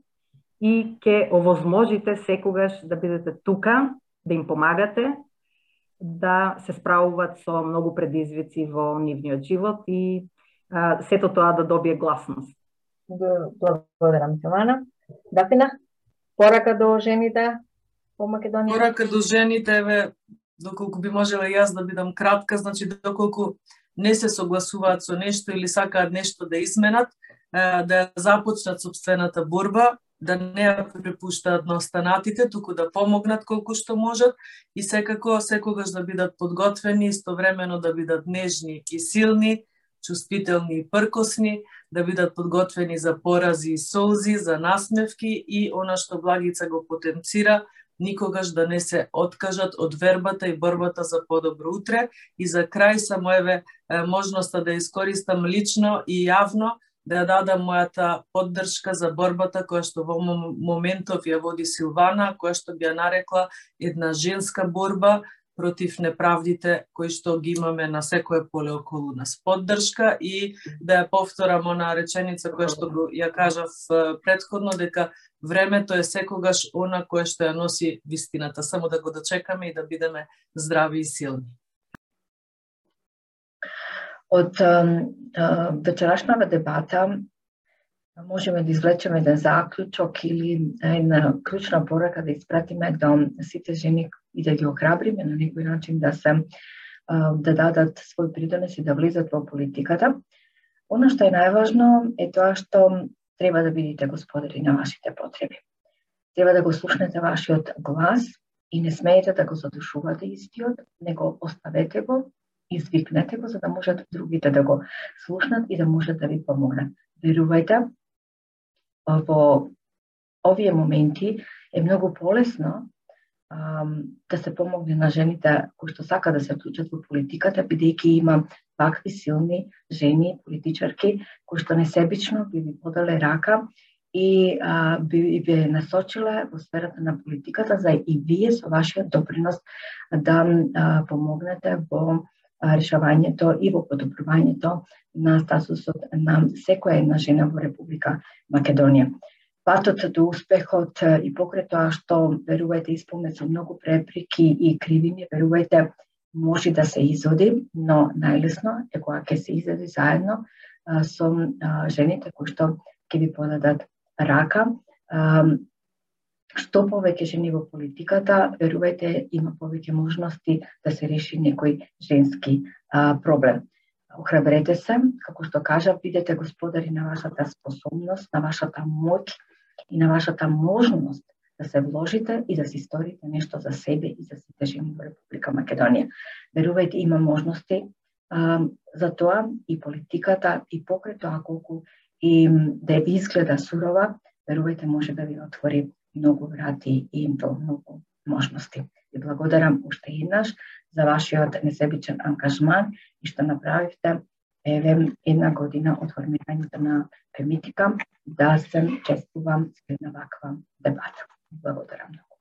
и ќе овозможите секогаш да бидете тука, да им помагате, да се справуваат со многу предизвици во нивниот живот и а, сето тоа да добие гласност. Благодарам, Силана. Дафина, порака до жените во Македонија? Порака до жените, еве, доколку би можела јас да бидам кратка, значи доколку не се согласуваат со нешто или сакаат нешто да изменат, да започнат собствената борба, да не ја препуштаат на останатите, туку да помогнат колку што можат и секако секогаш да бидат подготвени, истовремено да бидат нежни и силни, чувствителни и пркосни, да бидат подготвени за порази и солзи, за насмевки и она што Благица го потенцира, никогаш да не се откажат од вербата и борбата за подобро утре. И за крај само еве можноста да искористам лично и јавно да дадам мојата поддршка за борбата која што во моментов ја води Силвана, која што би ја нарекла една женска борба против неправдите кои што ги имаме на секое поле околу нас. Поддршка и да ја повторам она реченица која што го ја кажав предходно дека времето е секогаш она кое што ја носи вистината. Само да го дочекаме и да бидеме здрави и силни. Од вечерашната дебата можеме да извлечеме еден заклучок или една клучна порака да испратиме до сите жени и да ги охрабриме на некој начин да се да дадат свој придонес и да влезат во политиката. Оно што е најважно е тоа што треба да бидете господари на вашите потреби. Треба да го слушнете вашиот глас и не смеете да го задушувате истиот, него оставете го извикнете го за да можат другите да го слушнат и да можат да ви помогнат. Верувајте, во овие моменти е многу полесно да се помогне на жените кои што сака да се вклучат во политиката, бидејќи има вакви силни жени, политичарки, кои што несебично би ви подале рака и а, би ви насочиле во сферата на политиката за и вие со вашиот допринос да а, помогнете во решавањето и во подобрувањето на статусот на секоја една жена во Република Македонија. Патот до успехот и покрај тоа што верувајте исполнет со многу преприки и кривини, верувајте може да се изоди, но најлесно е кога ќе се изоди заедно со жените кои што ќе ви подадат рака. Што повеќе жени во политиката, верувајте, има повеќе можности да се реши некој женски проблем. Охрабрете се, како што кажа, бидете господари на вашата способност, на вашата моќ и на вашата можност да се вложите и да си сторите нешто за себе и да за сите жени во Република Македонија. Верувајте, има можности а, за тоа и политиката и покрај тоа колку и да ви изгледа сурова, верувајте може да ви отвори многу врати и до многу можности. Ви благодарам уште еднаш за вашиот несебичен ангажман и што направивте еве една година од формирањето на Фемитика да се чествувам на ваква дебата. Благодарам многу.